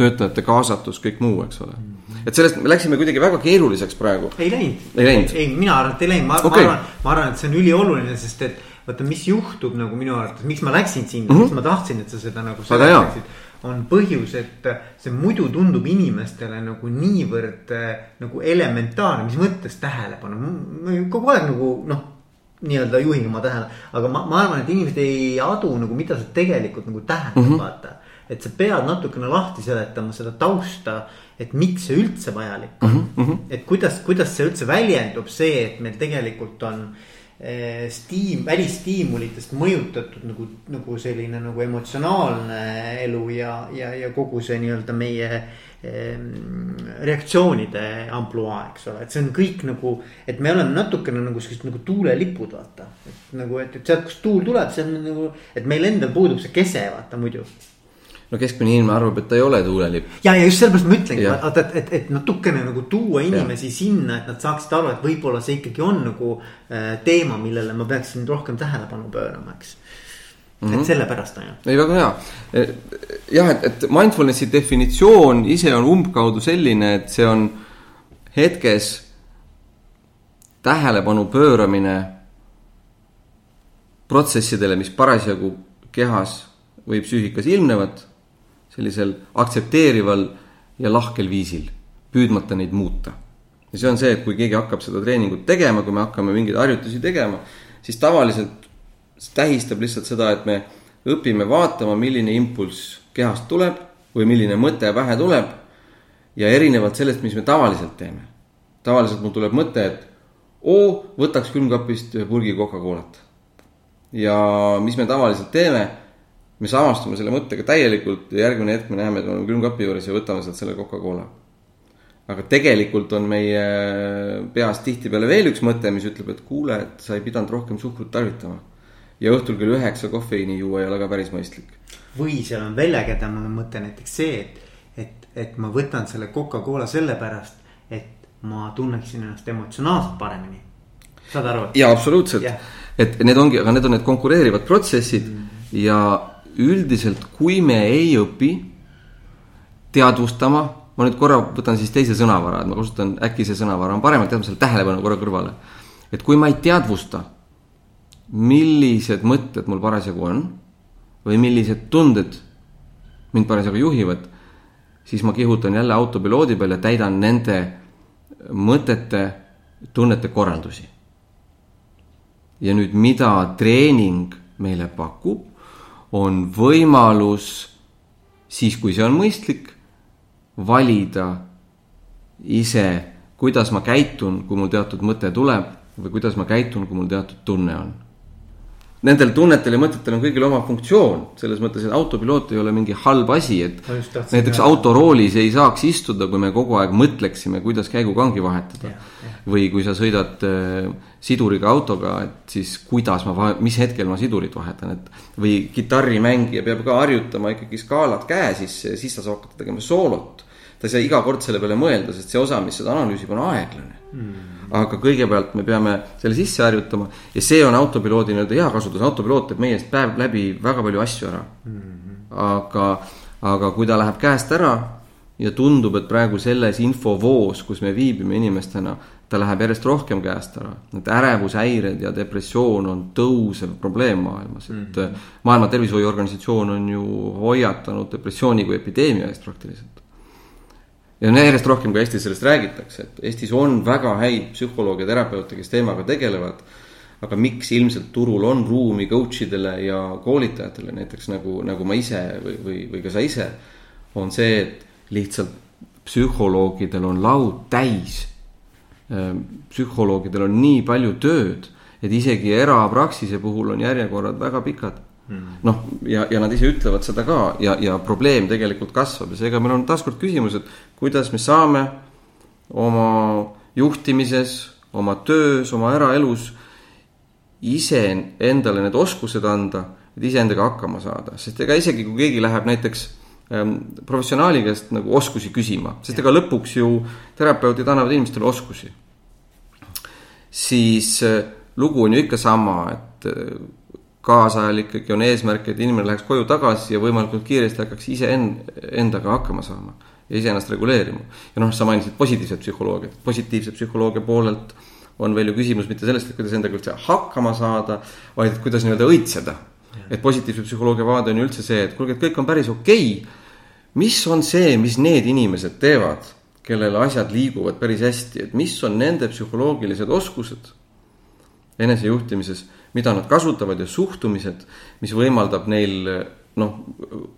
Töötajate kaasatus, kõik muu, eks ole et sellest me läksime kuidagi väga keeruliseks praegu. ei läinud, ei, läinud. ei, mina arvan, et ei läinud, ma okay., ma arvan, ma arvan, et see on ülioluline, sest et vaata, mis juhtub nagu minu arvates, miks ma läksin sinna mm, -hmm. miks ma tahtsin, et sa seda nagu selgitaksid on põhjus, et see muidu tundub inimestele nagu niivõrd äh, nagu elementaarne, mis mõttes tähelepanu, ma kogu aeg nagu noh nii-öelda juhin oma tähelepanu, aga ma, ma arvan, et inimesed ei adu nagu, mida see tegelikult nagu tähendab mm, -hmm. vaata. Et sa pead natukene lahti seletama seda tausta, et miks see üldse vajalik on mm. -hmm. et kuidas, kuidas see üldse väljendub, see, et meil tegelikult on äh, stiim, välistiimulitest mõjutatud nagu, nagu selline nagu emotsionaalne elu ja, ja, ja kogu see nii-öelda meie eh, reaktsioonide ampluaa, eks ole, et see on kõik nagu. et me oleme natukene nagu sellised nagu tuulelipud, vaata. et nagu, et, et sealt, kust tuul tuleb, see on nagu, et meil endal puudub see kese, vaata muidu no keskmine inimene arvab, et ta ei ole tuulelipp. ja, ja just sellepärast ma ütlengi, vaata, et, et, et natukene nagu tuua inimesi ja. sinna, et nad saaksid aru, et võib-olla see ikkagi on nagu äh, teema, millele ma peaksin rohkem tähelepanu pöörama, eks. Mm -hmm. et sellepärast on ju. ei, väga hea. E, jah, et, et mindfulness'i definitsioon ise on umbkaudu selline, et see on hetkes tähelepanu pööramine protsessidele, mis parasjagu kehas või psüühikas ilmnevad sellisel aktsepteerival ja lahkel viisil, püüdmata neid muuta. ja see on see, et kui keegi hakkab seda treeningut tegema, kui me hakkame mingeid harjutusi tegema, siis tavaliselt see tähistab lihtsalt seda, et me õpime vaatama, milline impulss kehast tuleb või milline mõte pähe tuleb. ja erinevalt sellest, mis me tavaliselt teeme. tavaliselt mul tuleb mõte, et oo, võtaks külmkapist ühe purgi Coca-Colat. ja mis me tavaliselt teeme me samastume selle mõttega täielikult ja järgmine hetk me näeme, et me oleme külmkapi juures ja võtame sealt selle Coca-Cola. aga tegelikult on meie peas tihtipeale veel üks mõte, mis ütleb, et kuule, et sa ei pidanud rohkem suhkrut tarvitama. ja õhtul kell üheksa kofeiini juua ei ole ka päris mõistlik. või seal on veel ägedam mõte näiteks see, et, et, et ma võtan selle Coca-Cola sellepärast, et ma tunneksin ennast emotsionaalselt paremini. saad aru? jaa, absoluutselt yeah.. et need ongi, aga need on need konkureerivad protsessid mm. ja üldiselt, kui me ei õpi teadvustama, ma nüüd korra võtan siis teise sõnavara, et ma kasutan, äkki see sõnavara on parem, et jätame selle tähelepanu korra kõrvale. et kui ma ei teadvusta, millised mõtted mul parasjagu on või millised tunded mind parasjagu juhivad, siis ma kihutan jälle autopiloodi peal ja täidan nende mõtete, tunnete korraldusi. ja nüüd, mida treening meile pakub, on võimalus siis, kui see on mõistlik, valida ise, kuidas ma käitun, kui mul teatud mõte tuleb või kuidas ma käitun, kui mul teatud tunne on. Nendel tunnetel ja mõtetel on kõigil oma funktsioon, selles mõttes, et autopiloot ei ole mingi halb asi, et näiteks autoroolis ei saaks istuda, kui me kogu aeg mõtleksime, kuidas käigukangi vahetada. või kui sa sõidad äh, siduriga autoga, et siis kuidas ma, mis hetkel ma sidurit vahetan, et või kitarrimängija peab ka harjutama ikkagi skaalat käe sisse ja siis ta saab hakata tegema soolot. Ta ei saa iga kord selle peale mõelda, sest see osa, mis seda analüüsib, on aeglane mm aga kõigepealt me peame selle sisse harjutama ja see on autopiloodi nii-öelda hea kasutus, autopiloot teeb meie eest päev läbi väga palju asju ära mm. aga, aga kui ta läheb käest ära ja tundub, et praegu selles infovoos, kus me viibime inimestena, ta läheb järjest rohkem käest ära. Need ärevushäired ja depressioon on tõusev probleem maailmas, et mm -hmm. maailma Tervishoiuorganisatsioon on ju hoiatanud depressiooni kui epideemia eest praktiliselt ja järjest rohkem ka Eestis sellest räägitakse, et Eestis on väga häid psühholooge, terapeute, kes teemaga tegelevad. aga miks ilmselt turul on ruumi coach idele ja koolitajatele, näiteks nagu, nagu ma ise või, või, või ka sa ise. on see, et lihtsalt psühholoogidel on laud täis. Ehm, psühholoogidel on nii palju tööd, et isegi erapraksise puhul on järjekorrad väga pikad. Noh, ja, ja nad ise ütlevad seda ka ja, ja probleem tegelikult kasvab ja seega meil on taaskord küsimus, et kuidas me saame oma juhtimises, oma töös, oma eraelus ise endale need oskused anda, et iseendaga hakkama saada, sest ega isegi kui keegi läheb näiteks ähm, professionaali käest nagu oskusi küsima, sest ega lõpuks ju terapeudid annavad inimestele oskusi. siis äh, lugu on ju ikka sama, et äh, kaasajal ikkagi on eesmärk, et inimene läheks koju tagasi ja võimalikult kiiresti hakkaks iseendaga hakkama saama ja iseennast reguleerima. ja noh, sa mainisid positiivset psühholoogiat, positiivse psühholoogia poolelt on veel ju küsimus mitte sellest, et kuidas endaga üldse hakkama saada, vaid et kuidas nii-öelda õitseda. et positiivse psühholoogia vaade on ju üldse see, et kuulge, et kõik on päris okei. Okay.. mis on see, mis need inimesed teevad, kellel asjad liiguvad päris hästi, et mis on nende psühholoogilised oskused enesejuhtimises mida nad kasutavad ja suhtumised, mis võimaldab neil noh,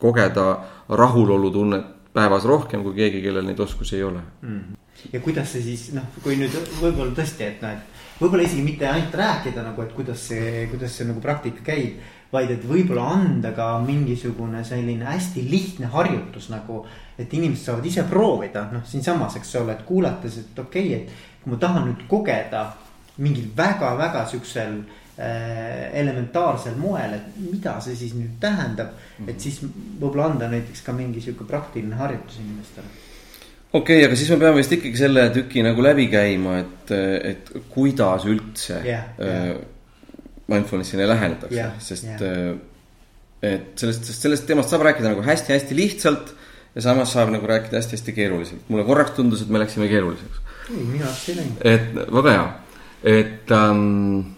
kogeda rahulolutunnet päevas rohkem kui keegi, kellel neid oskusi ei ole mm. -hmm. ja kuidas see siis noh, kui nüüd võib-olla tõesti, et noh, et võib-olla isegi mitte ainult rääkida nagu, et kuidas see, kuidas see nagu praktika käib. vaid et võib-olla anda ka mingisugune selline hästi lihtne harjutus nagu, et inimesed saavad ise proovida, noh, siinsamas, eks ole, et kuulates, et okei okay,, et kui ma tahan nüüd kogeda mingil väga-väga siuksel Äh, elementaarsel moel, et mida see siis nüüd tähendab mm. -hmm. et siis võib-olla anda näiteks ka mingi sihuke praktiline harjutus inimestele. okei okay,, aga siis me peame vist ikkagi selle tüki nagu läbi käima, et, et kuidas üldse yeah, yeah. mindfulness'ile lähenetakse yeah,, sest yeah. et sellest, sest sellest teemast saab rääkida nagu hästi-hästi lihtsalt. ja samas saab nagu rääkida hästi-hästi keeruliselt, mulle korraks tundus, et me läksime keeruliseks. ei, minu arust ei läinud. et väga hea, et ähm,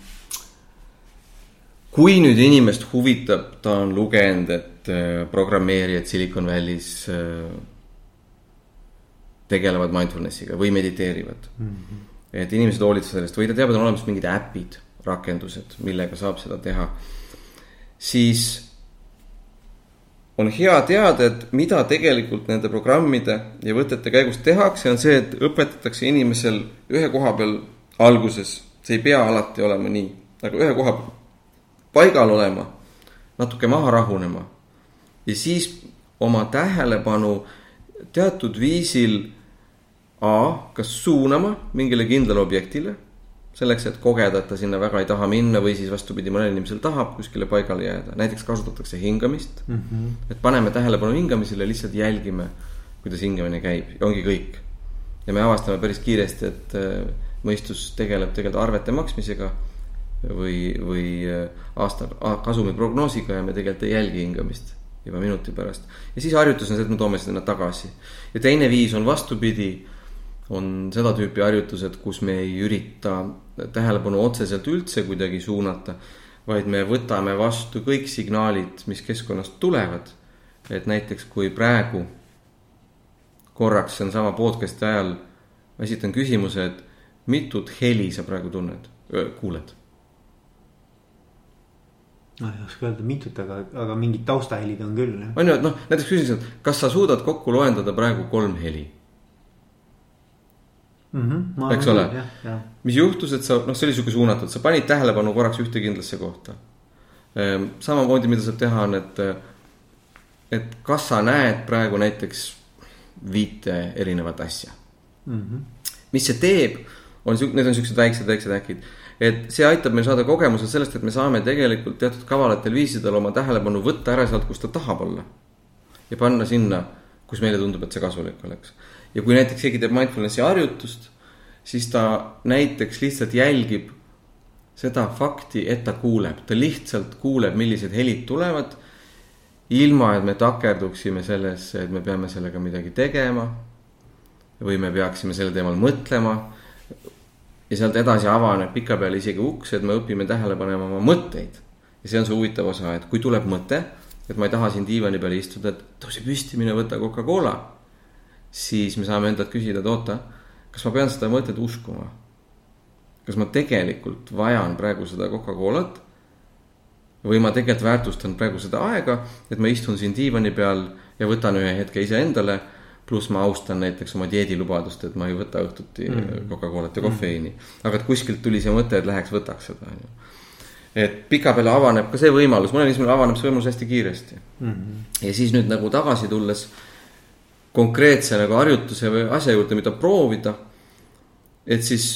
kui nüüd inimest huvitab, ta on lugenud, et äh, programmeerijad Silicon Valley's äh, tegelevad mindfulness'iga või mediteerivad mm. -hmm. et inimesed hoolitsevad sellest või ta teab, et on olemas mingid äpid, rakendused, millega saab seda teha. siis on hea teada, et mida tegelikult nende programmide ja võtete käigus tehakse, on see, et õpetatakse inimesel ühe koha peal alguses, see ei pea alati olema nii, aga ühe koha paigal olema, natuke maha rahunema ja siis oma tähelepanu teatud viisil A, kas suunama mingile kindlale objektile, selleks, et kogeda, et ta sinna väga ei taha minna või siis vastupidi, mõnel inimesel tahab kuskile paigale jääda, näiteks kasutatakse hingamist mm. -hmm. et paneme tähelepanu hingamisele, lihtsalt jälgime, kuidas hingamine käib ja ongi kõik. ja me avastame päris kiiresti, et äh, mõistus tegeleb tegelikult arvete maksmisega või, või äh, aasta kasumi prognoosiga ja me tegelikult ei jälgi hingamist juba minuti pärast. ja siis harjutus on see, et me toome sinna tagasi. ja teine viis on vastupidi, on seda tüüpi harjutused, kus me ei ürita tähelepanu otseselt üldse kuidagi suunata, vaid me võtame vastu kõik signaalid, mis keskkonnast tulevad. et näiteks kui praegu korraks see on sama podcast'i ajal, ma esitan küsimuse, et mitut heli sa praegu tunned, kuuled noh, ei oska öelda mitut, aga, aga mingid taustahelid on küll. on ju, et noh, näiteks küsisin, et kas sa suudad kokku loendada praegu kolm heli mm? -hmm, eks ole, mis juhtus, et sa noh, see oli sihuke suunatud, sa panid tähelepanu korraks ühte kindlasse kohta. Ehm, samamoodi, mida saab teha, on, et, et kas sa näed praegu näiteks viite erinevat asja mm. -hmm. mis see teeb, on siuke, need on siuksed väiksed, väiksed äkid. Et see aitab meil saada kogemuse sellest, et me saame tegelikult teatud kavalatel viisidel oma tähelepanu võtta ära sealt, kus ta tahab olla. ja panna sinna, kus meile tundub, et see kasulik oleks. ja kui näiteks keegi teeb mindfulness'i harjutust, siis ta näiteks lihtsalt jälgib seda fakti, et ta kuuleb, ta lihtsalt kuuleb, millised helid tulevad. ilma, et me takerduksime sellesse, et me peame sellega midagi tegema. või me peaksime sel teemal mõtlema. Ja sealt edasi avaneb pikapeale isegi uks, et me õpime tähele panema oma mõtteid. ja see on see huvitav osa, et kui tuleb mõte, et ma ei taha siin diivani peal istuda, et tõuse püsti, mine võta Coca-Cola. siis me saame endalt küsida, et oota, kas ma pean seda mõtet uskuma kas ma tegelikult vajan praegu seda Coca-Colat või ma tegelikult väärtustan praegu seda aega, et ma istun siin diivani peal ja võtan ühe hetke iseendale. Pluss ma austan näiteks oma dieedilubadust, et ma ei võta õhtuti mm. Coca-Colat ja kofeiini mm.. aga et kuskilt tuli see mõte, et läheks võtaks seda, on ju. et pikapeale avaneb ka see võimalus, mõnel inimesel avaneb see võimalus hästi kiiresti mm. ja siis nüüd nagu tagasi tulles konkreetse nagu harjutuse või asja juurde, mida proovida. et siis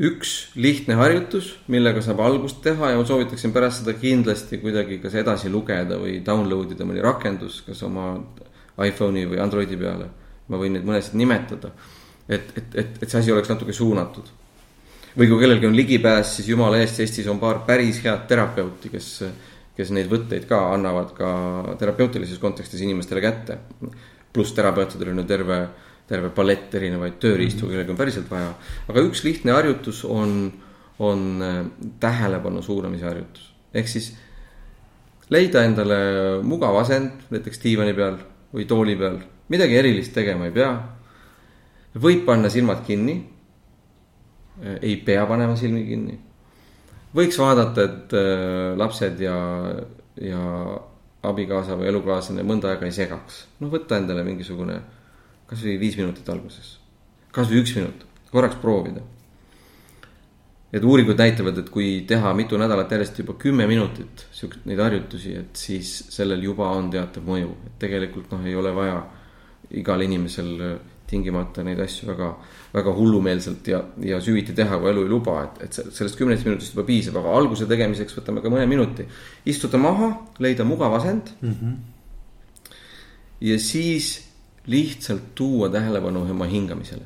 üks lihtne harjutus, millega saab algust teha ja ma soovitaksin pärast seda kindlasti kuidagi kas edasi lugeda või download ida mõni rakendus, kas oma iPhone'i või Androidi peale. ma võin neid mõnesid nimetada, et, et, et, et see asi oleks natuke suunatud. või kui kellelgi on ligipääs, siis jumala eest, Eestis on paar päris head terapeuti, kes, kes neid võtteid ka annavad ka terapeutilises kontekstis inimestele kätte. pluss terapeutidel on ju terve terve palett erinevaid tööriistu mm, -hmm. kellega on päriselt vaja. aga üks lihtne harjutus on, on äh, tähelepanu suunamise harjutus. ehk siis leida endale mugav asend, näiteks diivani peal või tooli peal, midagi erilist tegema ei pea. võib panna silmad kinni. Äh, ei pea panema silmi kinni. võiks vaadata, et äh, lapsed ja, ja abikaasa või elukaaslane mõnda aega ei segaks. noh, võtta endale mingisugune kasvõi viis minutit alguses, kasvõi üks minut, korraks proovida. Et uuringud näitavad, et kui teha mitu nädalat järjest juba kümme minutit siukest, neid harjutusi, et siis sellel juba on teatav mõju, et tegelikult noh, ei ole vaja igal inimesel tingimata neid asju väga, väga hullumeelselt ja, ja süviti teha, kui elu ei luba, et, et sellest kümnest minutist juba piisab, aga alguse tegemiseks võtame ka mõne minuti. istuda maha, leida mugav asend mm. -hmm. ja siis lihtsalt tuua tähelepanu oma hingamisele.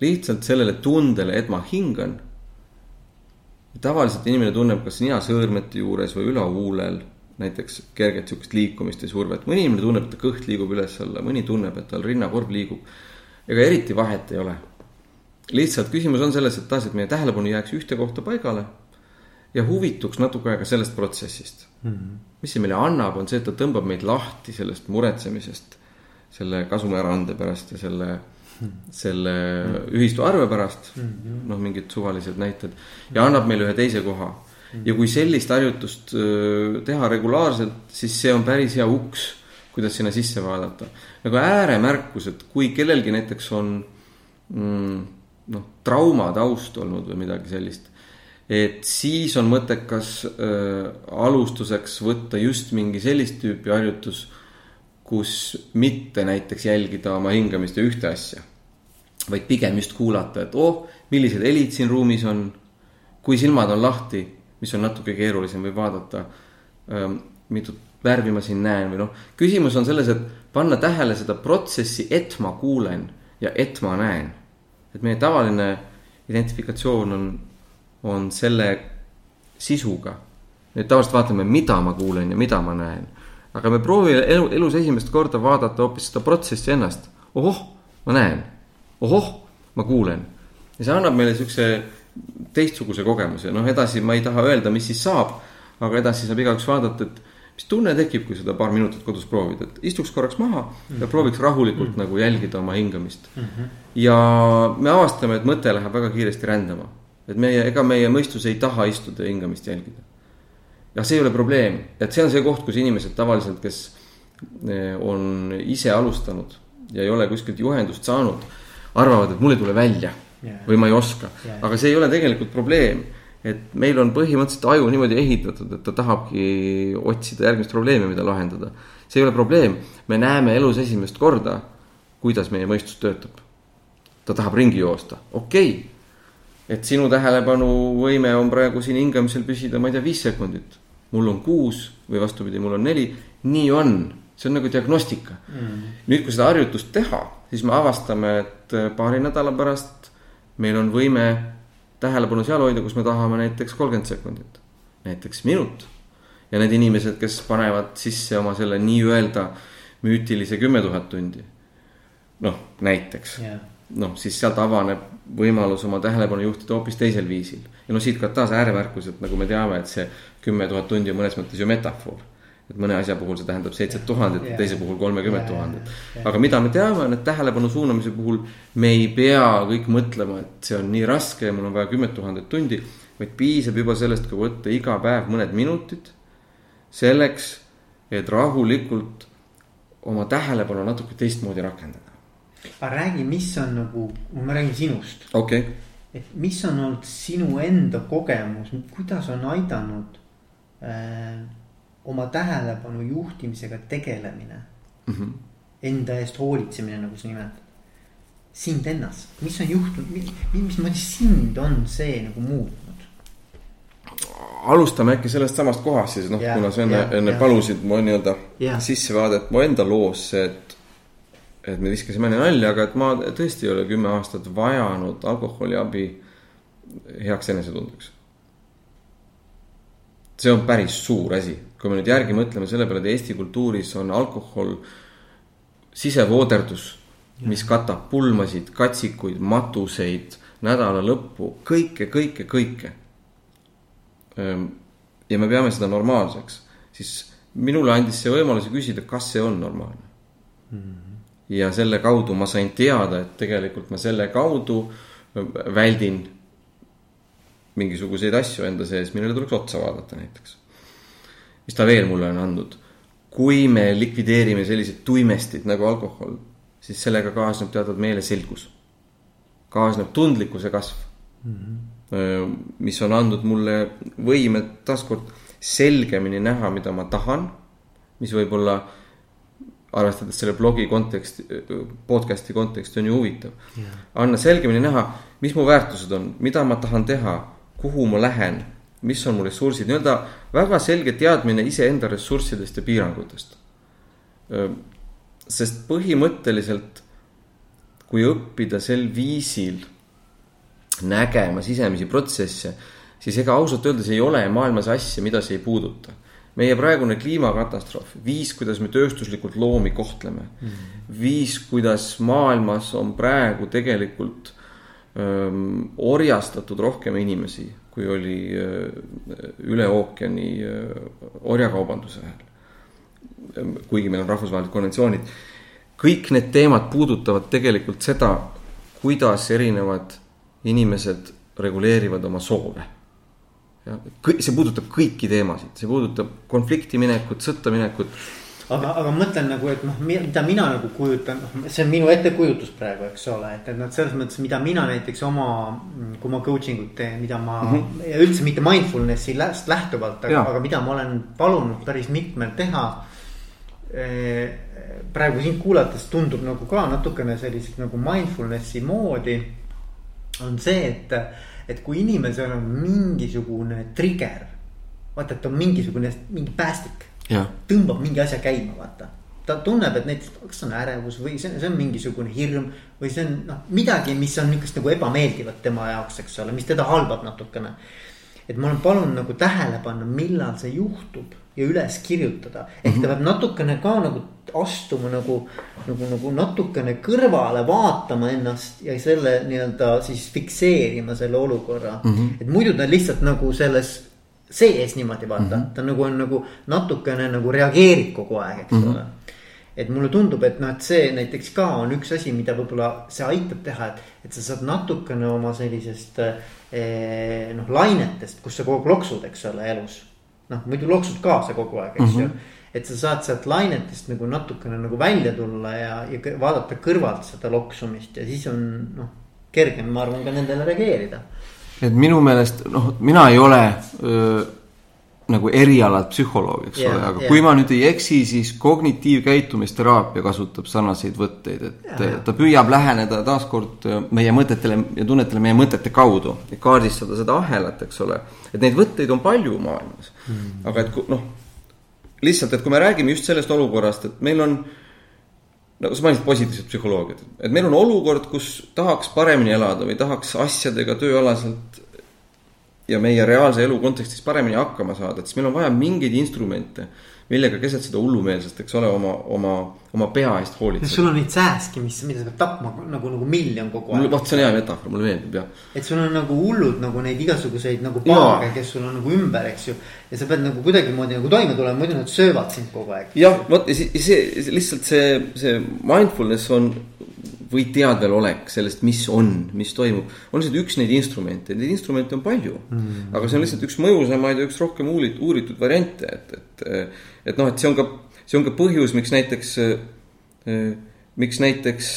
Lihtsalt sellele tundele, et ma hingan. tavaliselt inimene tunneb kas ninasõõrmete juures või ülahuulel näiteks kerget sihukest liikumist ja survet, mõni inimene tunneb, et ta kõht liigub üles-alla, mõni tunneb, et tal rinnakorv liigub. ega eriti vahet ei ole. lihtsalt küsimus on selles, et taas, et meie tähelepanu jääks ühte kohta paigale ja huvituks natuke aega sellest protsessist mm. -hmm. mis see meile annab, on see, et ta tõmbab meid lahti sellest muretsemisest selle kasumiärande pärast ja selle. Selle ühistu arve pärast -hmm., noh, mingid suvalised näited ja annab meile ühe teise koha ja kui sellist harjutust teha regulaarselt, siis see on päris hea uks, kuidas sinna sisse vaadata. nagu ääremärkus, et kui kellelgi näiteks on mm, noh, trauma taust olnud või midagi sellist et siis on mõttekas äh, alustuseks võtta just mingi sellist tüüpi harjutus, kus mitte näiteks jälgida oma hingamist ja ühte asja, vaid pigem just kuulata, et oh, millised helid siin ruumis on, kui silmad on lahti, mis on natuke keerulisem, võib vaadata ähm,, mitut värvi ma siin näen või noh, küsimus on selles, et panna tähele seda protsessi, et ma kuulen ja et ma näen. et meie tavaline identifikatsioon on on selle sisuga. nüüd tavaliselt vaatame, mida ma kuulen ja mida ma näen. aga me proovime elu, elus esimest korda vaadata hoopis seda protsessi ennast. ohoh, ma näen. Ohoh, ma kuulen. ja see annab meile siukse teistsuguse kogemuse, noh edasi ma ei taha öelda, mis siis saab. aga edasi saab igaüks vaadata, et mis tunne tekib, kui seda paar minutit kodus proovida, et istuks korraks maha mm -hmm. ja mhm. prooviks rahulikult mm -hmm. nagu jälgida oma hingamist mm. -hmm. ja me avastame, et mõte läheb väga kiiresti rändama et meie, ega meie mõistus ei taha istuda ja hingamist jälgida. ja see ei ole probleem, et see on see koht, kus inimesed tavaliselt, kes eh, on ise alustanud ja ei ole kuskilt juhendust saanud, arvavad, et mul ei tule välja. yeah. või ma ei oska yeah., aga see ei ole tegelikult probleem. et meil on põhimõtteliselt aju niimoodi ehitatud, et ta tahabki otsida järgmist probleemi, mida lahendada. see ei ole probleem, me näeme elus esimest korda, kuidas meie mõistus töötab. ta tahab ringi joosta, okei okay et sinu tähelepanuvõime on praegu siin hingamisel püsida, ma ei tea, viis sekundit. mul on kuus või vastupidi, mul on neli, nii on, see on nagu diagnostika mm.. nüüd, kui seda harjutust teha, siis me avastame, et äh, paari nädala pärast meil on võime tähelepanu seal hoida, kus me tahame näiteks kolmkümmend sekundit, näiteks minut. ja need inimesed, kes panevad sisse oma selle nii-öelda müütilise kümme tuhat tundi. noh, näiteks yeah., noh, siis sealt avaneb võimalus oma tähelepanu juhtida hoopis teisel viisil. ja noh, siit ka taas ääremärkus, et nagu me teame, et see kümme tuhat tundi on mõnes mõttes ju metafoor. Et mõne asja puhul see tähendab seitset tuhandet ja teise puhul kolmekümmet tuhandet. aga mida me teame, on, et tähelepanu suunamise puhul me ei pea kõik mõtlema, et see on nii raske ja mul on vaja kümmet tuhandet tundi. vaid piisab juba sellest, kui võtta iga päev mõned minutid selleks, et rahulikult oma tähelepanu natuke teistmoodi rakendada aga räägi, mis on nagu, ma räägin sinust. okei okay.. et mis on olnud sinu enda kogemus, kuidas on aidanud äh, oma tähelepanu juhtimisega tegelemine mm. -hmm. Enda eest hoolitsemine, nagu sa nimetad. sind ennast, mis on juhtunud, mismoodi sind on see nagu muutnud? alustame äkki sellest samast kohast siis noh, kuna sa enne, enne ja. palusid mu nii-öelda sissevaadet mu enda loosse, et et me viskasime nalja, aga et ma tõesti ei ole kümme aastat vajanud alkoholiabi heaks enesetundeks. see on päris suur asi, kui me nüüd järgi mõtleme selle peale, et Eesti kultuuris on alkohol sisevooderdus, mis katab pulmasid, katsikuid, matuseid, nädala lõppu, kõike, kõike, kõike. Ehm, ja me peame seda normaalseks, siis minule andis see võimaluse küsida, kas see on normaalne mm. -hmm ja selle kaudu ma sain teada, et tegelikult ma selle kaudu väldin mingisuguseid asju enda sees, millele tuleks otsa vaadata näiteks. Mis ta veel mulle on andnud? kui me likvideerime sellised tuimestid nagu alkohol, siis sellega kaasneb teatud meeleselgus. kaasneb tundlikkuse kasv mm. -hmm. mis on andnud mulle võime taaskord selgemini näha, mida ma tahan, mis võib-olla arvestades selle blogi konteksti, podcast'i konteksti on ju huvitav yeah.. anna selgemini näha, mis mu väärtused on, mida ma tahan teha, kuhu ma lähen, mis on mu ressursid, nii-öelda väga selge teadmine iseenda ressurssidest ja piirangutest. sest põhimõtteliselt, kui õppida sel viisil nägema sisemisi protsesse, siis ega ausalt öeldes ei ole maailmas asja, mida see ei puuduta meie praegune kliimakatastroof, viis, kuidas me tööstuslikult loomi kohtleme mm, -hmm. viis, kuidas maailmas on praegu tegelikult öö, orjastatud rohkem inimesi, kui oli öö, üle ookeani öö, orjakaubanduse ajal. kuigi meil on rahvusvahelised konventsioonid, kõik need teemad puudutavad tegelikult seda, kuidas erinevad inimesed reguleerivad oma soove see puudutab kõiki teemasid, see puudutab konflikti minekut, sõtta minekut. Aga, aga mõtlen nagu, et noh, mida mina nagu kujutan, noh, see on minu ettekujutus praegu, eks ole, et, et noh, selles mõttes, mida mina näiteks oma, kui ma coaching ut teen, mida ma mm -hmm. üldse mitte mindfulness'i lähtuvalt, aga, aga mida ma olen palunud päris mitmel teha eh, praegu sind kuulates tundub nagu ka natukene sellised nagu mindfulness'i moodi. on see, et et kui inimesel on mingisugune trigger, vaata, et on mingisugune, mingi päästik. Tõmbab mingi asja käima, vaata. ta tunneb, et näiteks, kas on ärevus või see, see on mingisugune hirm või see on noh, midagi, mis on niukest nagu ebameeldivat tema jaoks, eks ole, mis teda halvab natukene. et ma olen palunud nagu tähele panna, millal see juhtub ja üles kirjutada. ehk ta mhm. peab natukene ka nagu astuma nagu, nagu, nagu natukene kõrvale vaatama ennast ja selle nii-öelda siis fikseerima selle olukorra mm. -hmm. et muidu ta lihtsalt nagu selles sees niimoodi vaata mm, -hmm. ta nagu on nagu natukene nagu reageerib kogu aeg, eks mm -hmm. ole et mulle tundub, et noh, et see näiteks ka on üks asi, mida võib-olla see aitab teha, et, et sa saad natukene oma sellisest eh, noh, lainetest, kus sa kogu aeg loksud, eks ole, elus noh, muidu loksud kaasa kogu aeg, eks ju mm -hmm. et sa saad sealt lainetest nagu natukene nagu välja tulla ja, ja vaadata kõrvalt seda loksumist ja siis on noh, kergem, ma arvan, ka nendele reageerida. Et minu meelest noh, mina ei ole öö, nagu erialalt psühholoog, eks yeah, ole, aga yeah. kui ma nüüd ei eksi, siis kognitiivkäitumisteraapia kasutab sarnaseid võtteid, et yeah. ta püüab läheneda taaskord meie mõtetele ja tunnetele meie mõtete kaudu. kaardistada seda ahelat, eks ole. et neid võtteid on palju maailmas mm.. aga et noh, lihtsalt, et kui me räägime just sellest olukorrast, et meil on nagu sa mainisid positiivset psühholoogiat, et meil on olukord, kus tahaks paremini elada või tahaks asjadega tööalaselt ja meie reaalse elu kontekstis paremini hakkama saada, et siis meil on vaja mingeid instrumente, millega keset seda hullumeelsust, eks ole, oma, oma, oma pea eest hoolitseda. sul on neid sääski, mis, mida sa pead tapma nagu, nagu miljon kogu aeg. vot see on hea metafoor, mulle meeldib jah. et sul on nagu hullud nagu neid igasuguseid nagu paage, kes sul on nagu ümber, eks ju. ja sa pead nagu kuidagimoodi nagu toime tulema, muidu nad söövad sind kogu aeg. jah, vot see, see lihtsalt see, see mindfulness on või teadvelolek sellest, mis on, mis toimub, on lihtsalt üks neid instrumente, neid instrumente on palju mm.. aga see on lihtsalt üks mõjusamaid ja üks rohkem uurit-, uuritud variante, et, et. et noh, et see on ka, see on ka põhjus, miks näiteks, miks näiteks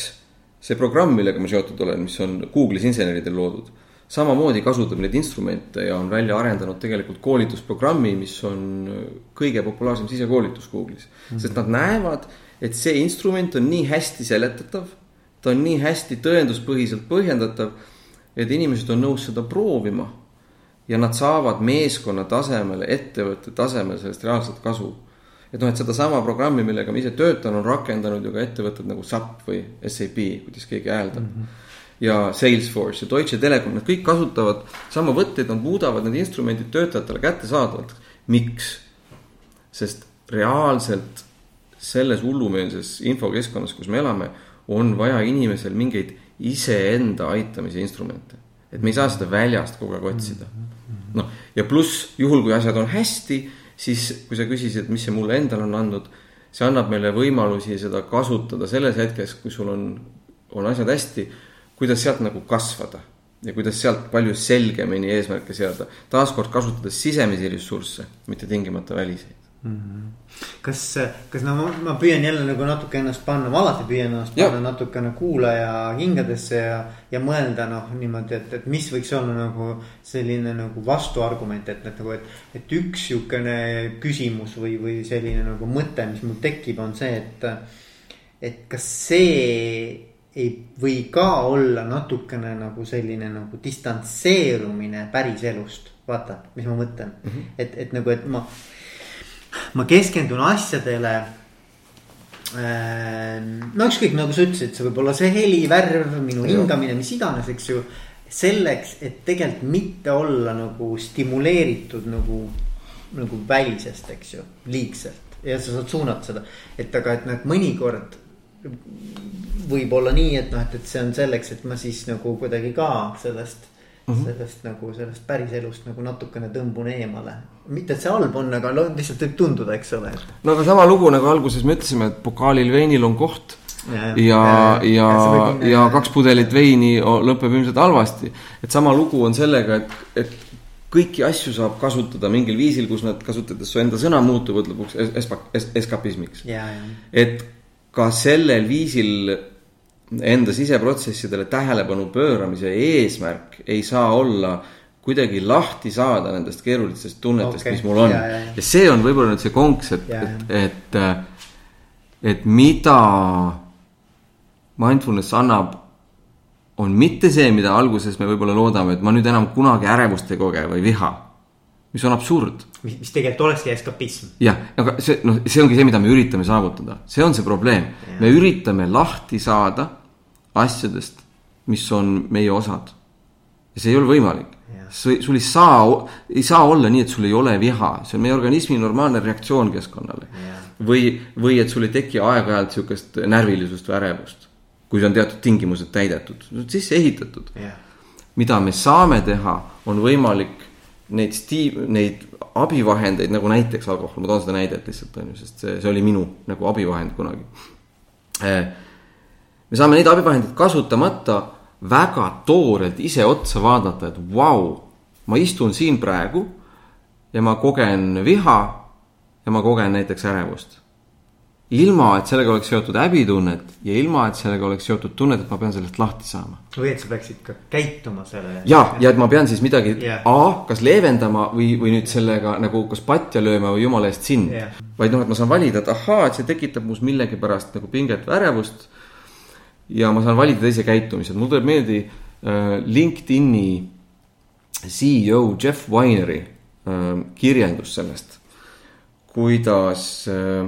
see programm, millega ma seotud olen, mis on Google'is inseneridel loodud. samamoodi kasutab neid instrumente ja on välja arendanud tegelikult koolitusprogrammi, mis on kõige populaarsem sisekoolitus Google'is mm. -hmm. sest nad näevad, et see instrument on nii hästi seletatav ta on nii hästi tõenduspõhiselt põhjendatav, et inimesed on nõus seda proovima. ja nad saavad meeskonna tasemel, ettevõtte tasemel sellest reaalset kasu. et noh, et sedasama programmi, millega ma ise töötan, on rakendanud ju ka ettevõtted nagu SAP või SAP, kuidas keegi hääldab mm. -hmm ja Salesforce ja Deutsche Telekom, nad kõik kasutavad sama võtteid, nad muudavad need instrumendid töötajatele kättesaadavaks. miks? sest reaalselt selles hullumeelses infokeskkonnas, kus me elame, on vaja inimesel mingeid iseenda aitamise instrumente. et me ei saa seda väljast kogu aeg otsida. noh, ja pluss juhul, kui asjad on hästi, siis kui sa küsisid, mis see mulle endale on andnud, see annab meile võimalusi seda kasutada selles hetkes, kui sul on, on asjad hästi, kuidas sealt nagu kasvada ja kuidas sealt palju selgemini eesmärke seada. taaskord kasutades sisemisi ressursse, mitte tingimata väliseid mm. -hmm. kas, kas no ma, ma püüan jälle nagu natuke ennast panna, ma alati püüan ennast ja. panna natukene kuulaja hingadesse ja, ja mõelda noh, niimoodi, et, et mis võiks olla nagu selline nagu vastuargument, et, et nagu, et. et üks sihukene küsimus või, või selline nagu mõte, mis mul tekib, on see, et, et kas see ei või ka olla natukene nagu selline nagu distantseerumine päriselust, vaata, mis ma mõtlen mm. -hmm. et, et nagu, et ma ma keskendun asjadele. Ehm, no ükskõik, nagu sa ütlesid, see võib olla see heli, värv, minu hingamine, mis iganes, eks ju. selleks, et tegelikult mitte olla nagu stimuleeritud nagu, nagu välisest, eks ju, liigselt ja sa saad suunata seda, et aga, et noh, mõnikord võib olla nii, et noh, et, et see on selleks, et ma siis nagu kuidagi ka sellest mm -hmm. sellest nagu sellest päriselust nagu natukene tõmbun eemale. mitte, et see halb on, aga lihtsalt võib tunduda, eks ole. no aga sama lugu nagu alguses me ütlesime, et pokaalil veinil on koht. ja, ja, ja, ja, ja kaks pudelit veini lõpeb ilmselt halvasti. et sama lugu on sellega, et, et kõiki asju saab kasutada mingil viisil, kus nad kasutades su enda sõna muutuvad lõpuks es, es, eskapismiks. et ka sellel viisil enda siseprotsessidele tähelepanu pööramise eesmärk ei saa olla kuidagi lahti saada nendest keerulistest tunnetest okay., mis mul on. Ja, see on võib-olla nüüd see konks, et, et, et, et mida mindfulness annab, on mitte see, mida alguses me võib-olla loodame, et ma nüüd enam kunagi ärevust ei koge või viha. mis on absurd. mis, mis tegelikult olekski eskapism. jah, aga see, noh, see ongi see, mida me üritame saavutada, see on see probleem. me üritame lahti saada asjadest, mis on meie osad. ja see ei ole võimalik. sul ei saa, ei saa olla nii, et sul ei ole viha, see on meie organismi normaalne reaktsioon keskkonnale. või, või et sul ei teki aeg-ajalt sihukest närvilisust või ärevust. kui on teatud tingimused täidetud, sisse ehitatud. mida me saame teha, on võimalik neid sti-, neid abivahendeid nagu näiteks alkohol, ma toon seda näidet lihtsalt on ju, sest see, see oli minu nagu abivahend kunagi äh, me saame neid abivahendeid kasutamata väga toorelt ise otsa vaadata, et vau, ma istun siin praegu ja ma kogen viha ja ma kogen näiteks ärevust. ilma, et sellega oleks seotud häbitunnet ja ilma, et sellega oleks seotud tunnet, et ma pean sellest lahti saama. või et sa peaksid ka käituma selle. ja, ja et ma pean siis midagi yeah. A, kas leevendama või, või nüüd sellega nagu kas patja lööma või jumala eest sind yeah.. vaid noh, et ma saan valida, et ahaa, et see tekitab mus millegipärast nagu pinget või ärevust. Ja ma saan valida teise käitumise, mul tuleb meelde äh, LinkedIn'i CEO Jeff Weineri äh, kirjeldus sellest, kuidas äh,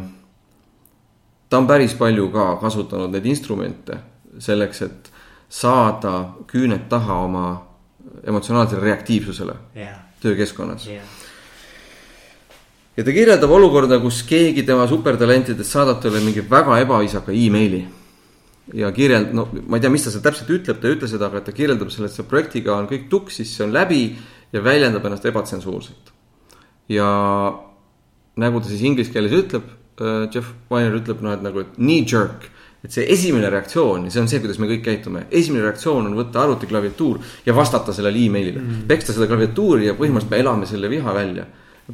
ta on päris palju ka kasutanud neid instrumente selleks, et saada küüned taha oma emotsionaalsele reaktiivsusele yeah. töökeskkonnas yeah. ja ta kirjeldab olukorda, kus keegi tema supertalentidest saadab talle mingi väga ebaviisaka emaili. Ja kirjeld-, no ma ei tea, mis ta seal täpselt ütleb, ta ei ütle seda, aga ta kirjeldab selle, et see projektiga on kõik tuksis, see on läbi ja väljendab ennast ebatsensuurselt. ja nagu ta siis inglise keeles ütleb Äh, Jeff Weiner ütleb noh, et nagu, knee jerk. et see esimene reaktsioon ja see on see, kuidas me kõik käitume. esimene reaktsioon on võtta arvuti klaviatuur ja vastata sellele emailile mm. -hmm. peksta seda klaviatuuri ja põhimõtteliselt me elame selle viha välja.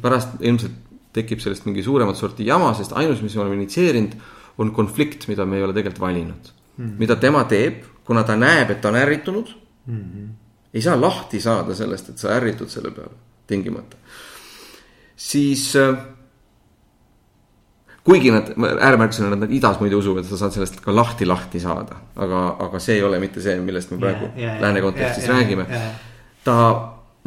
pärast ilmselt tekib sellest mingi suuremat sorti jama, sest ainus, mis me oleme initsieerinud, on konflikt, mida me ei ole tegelikult valinud mm. -hmm. mida tema teeb, kuna ta näeb, et ta on ärritunud mm. -hmm. ei saa lahti saada sellest, et sa ärritud selle peale, tingimata. siis äh, kuigi nad, ääremärkusena nad idas muidu usuvad, et sa saad sellest ka lahti lahti saada. aga, aga see ei ole mitte see, millest me praegu yeah, yeah, lääne kontekstis yeah, räägime yeah.. ta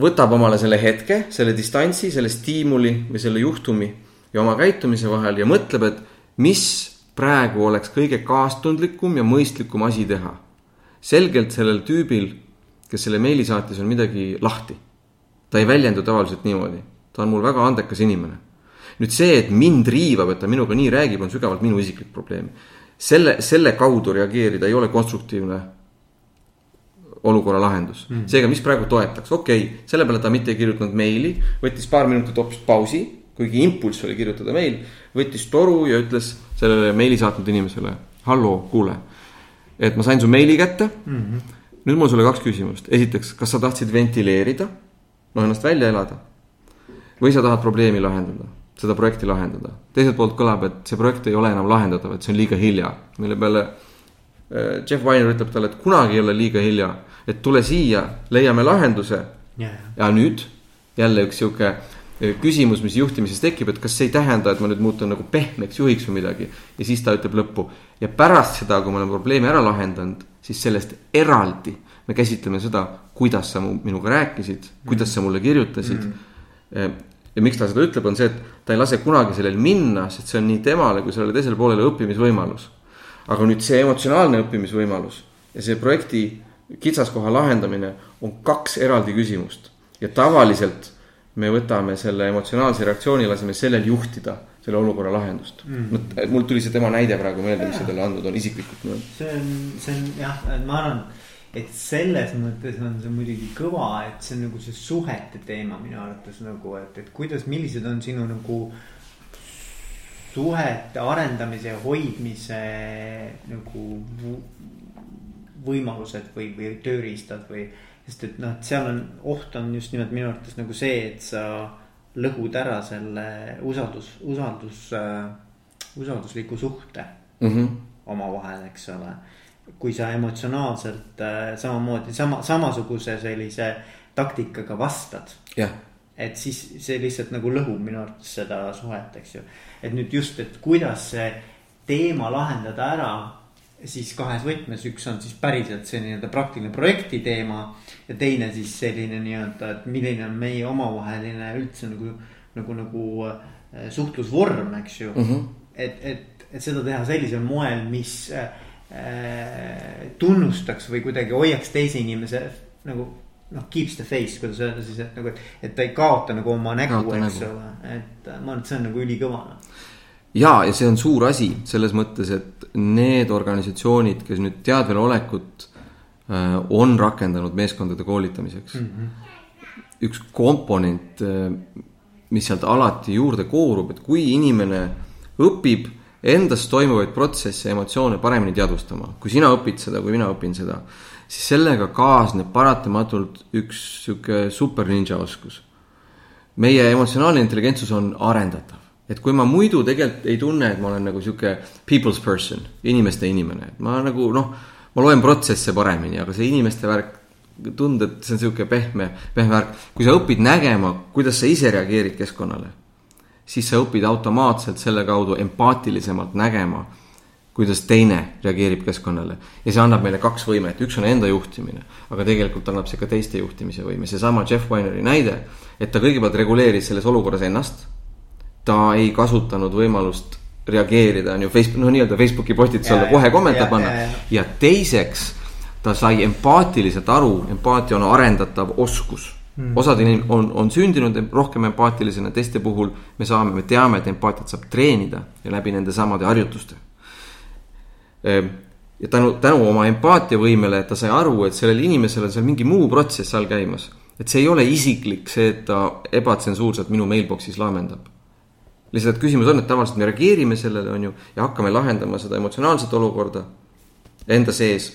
võtab omale selle hetke, selle distantsi, selle stiimuli või selle juhtumi ja oma käitumise vahel ja mõtleb, et mis praegu oleks kõige kaastundlikum ja mõistlikum asi teha. selgelt sellel tüübil, kes selle meili saatis, on midagi lahti. ta ei väljendu tavaliselt niimoodi, ta on mul väga andekas inimene nüüd see, et mind riivab, et ta minuga nii räägib, on sügavalt minu isiklik probleem. selle, selle kaudu reageerida ei ole konstruktiivne olukorra lahendus mm.. seega, mis praegu toetaks, okei okay,, selle peale ta mitte ei kirjutanud meili, võttis paar minutit hoopis pausi, kuigi impulss oli kirjutada meil, võttis toru ja ütles sellele meili saatnud inimesele, halloo, kuule, et ma sain su meili kätte mm. -hmm. nüüd mul sulle kaks küsimust, esiteks, kas sa tahtsid ventileerida, no ennast välja elada või sa tahad probleemi lahendada seda projekti lahendada. teiselt poolt kõlab, et see projekt ei ole enam lahendatav, et see on liiga hilja, mille peale äh, Jeff Weiner ütleb talle, et kunagi ei ole liiga hilja, et tule siia, leiame lahenduse yeah.. ja nüüd jälle üks sihuke küsimus, mis juhtimises tekib, et kas see ei tähenda, et ma nüüd muutun nagu pehmeks juhiks või midagi. ja siis ta ütleb lõppu ja pärast seda, kui me oleme probleemi ära lahendanud, siis sellest eraldi me käsitleme seda, kuidas sa minuga rääkisid, kuidas sa mulle kirjutasid mm. ja miks ta seda ütleb, on see, et ta ei lase kunagi sellel minna, sest see on nii temale kui sellele teisele poolele õppimisvõimalus. aga nüüd see emotsionaalne õppimisvõimalus ja see projekti kitsaskoha lahendamine on kaks eraldi küsimust. ja tavaliselt me võtame selle emotsionaalse reaktsiooni, laseme sellel juhtida selle olukorra lahendust mm.. mul tuli see tema näide praegu meelde, mis sa talle andnud on isiklikult. see on, see on jah, ma arvan et selles mõttes on see muidugi kõva, et see on nagu see suhete teema minu arvates nagu, et, et kuidas, millised on sinu nagu suhete arendamise ja hoidmise nagu võimalused või, või tööriistad või. Sest et noh, et seal on, oht on just nimelt minu arvates nagu see, et sa lõhud ära selle usaldus, usaldus äh,, usaldusliku suhte mm -hmm. omavahel, eks ole kui sa emotsionaalselt äh, samamoodi sama, samasuguse sellise taktikaga vastad yeah.. et siis see lihtsalt nagu lõhub minu arvates seda suhet, eks ju. et nüüd just, et kuidas see teema lahendada ära siis kahes võtmes, üks on siis päriselt see nii-öelda praktiline projekti teema. ja teine siis selline nii-öelda, et milline on meie omavaheline üldse nagu, nagu, nagu äh, suhtlusvorm, eks ju mm. -hmm. et, et, et seda teha sellisel moel, mis äh, Äh, tunnustaks või kuidagi hoiaks teise inimese nagu noh, keeps the face, kuidas öelda siis, et nagu, et ta ei kaota nagu oma nägu, eks ole, et äh, ma arvan, et see on nagu ülikõva. Ja, ja see on suur asi selles mõttes, et need organisatsioonid, kes nüüd teadvelolekut äh, on rakendanud meeskondade koolitamiseks mm. -hmm. üks komponent, mis sealt alati juurde koorub, et kui inimene õpib endas toimuvaid protsesse ja emotsioone paremini teadvustama. kui sina õpid seda, kui mina õpin seda, siis sellega kaasneb paratamatult üks sihuke super ninja oskus. meie emotsionaalne intelligentsus on arendatav, et kui ma muidu tegelikult ei tunne, et ma olen nagu sihuke people's person, inimeste inimene, et ma nagu noh, ma loen protsesse paremini, aga see inimeste värk, tundub, et see on sihuke pehme, pehme värk. kui sa õpid nägema, kuidas sa ise reageerid keskkonnale, siis sa õpid automaatselt selle kaudu empaatilisemalt nägema, kuidas teine reageerib keskkonnale. ja see annab meile kaks võimet, üks on enda juhtimine, aga tegelikult annab see ka teiste juhtimise võime, seesama Jeff Wineri näide, et ta kõigepealt reguleeris selles olukorras ennast ta ei kasutanud võimalust reageerida, on ju, Facebook, noh, nii-öelda Facebooki postitusele kohe kommentaar panna. ja teiseks, ta sai empaatiliselt aru, empaatia on arendatav oskus mm.. osad inimesed on, on sündinud rohkem empaatilisena, teiste puhul me saame, me teame, et empaatiat saab treenida ja läbi nende samade harjutuste. Ehm, ja tänu, tänu oma empaatiavõimele, et ta sai aru, et sellel inimesel on seal mingi muu protsess all käimas. et see ei ole isiklik, see, et ta ebatsensuurselt minu mailbox'is laamendab lihtsalt küsimus on, et tavaliselt me reageerime sellele, on ju, ja hakkame lahendama seda emotsionaalset olukorda enda sees.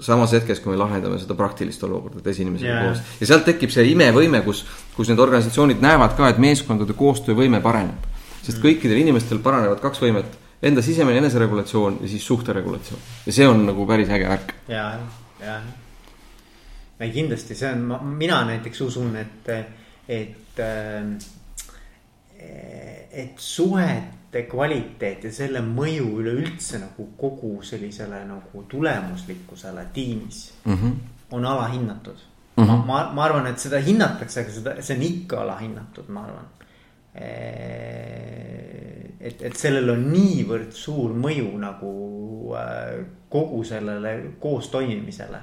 samas hetkes, kui me lahendame seda praktilist olukorda teise inimesega yeah. koos ja sealt tekib see imevõime, kus, kus need organisatsioonid näevad ka, et meeskondade koostöövõime pareneb. sest mm. kõikidel inimestel paranevad kaks võimet, enda sisemine eneseregulatsioon ja siis suhteregulatsioon ja see on nagu päris äge värk. ja, ja, ei kindlasti see on, mina näiteks usun, et, et äh, et suhete kvaliteet ja selle mõju üleüldse nagu kogu sellisele nagu tulemuslikkusele tiimis mm -hmm. on alahinnatud mm. -hmm. ma, ma, arvan, et seda hinnatakse, aga seda, see on ikka alahinnatud, ma arvan. et, et sellel on niivõrd suur mõju nagu äh, kogu sellele koostoimimisele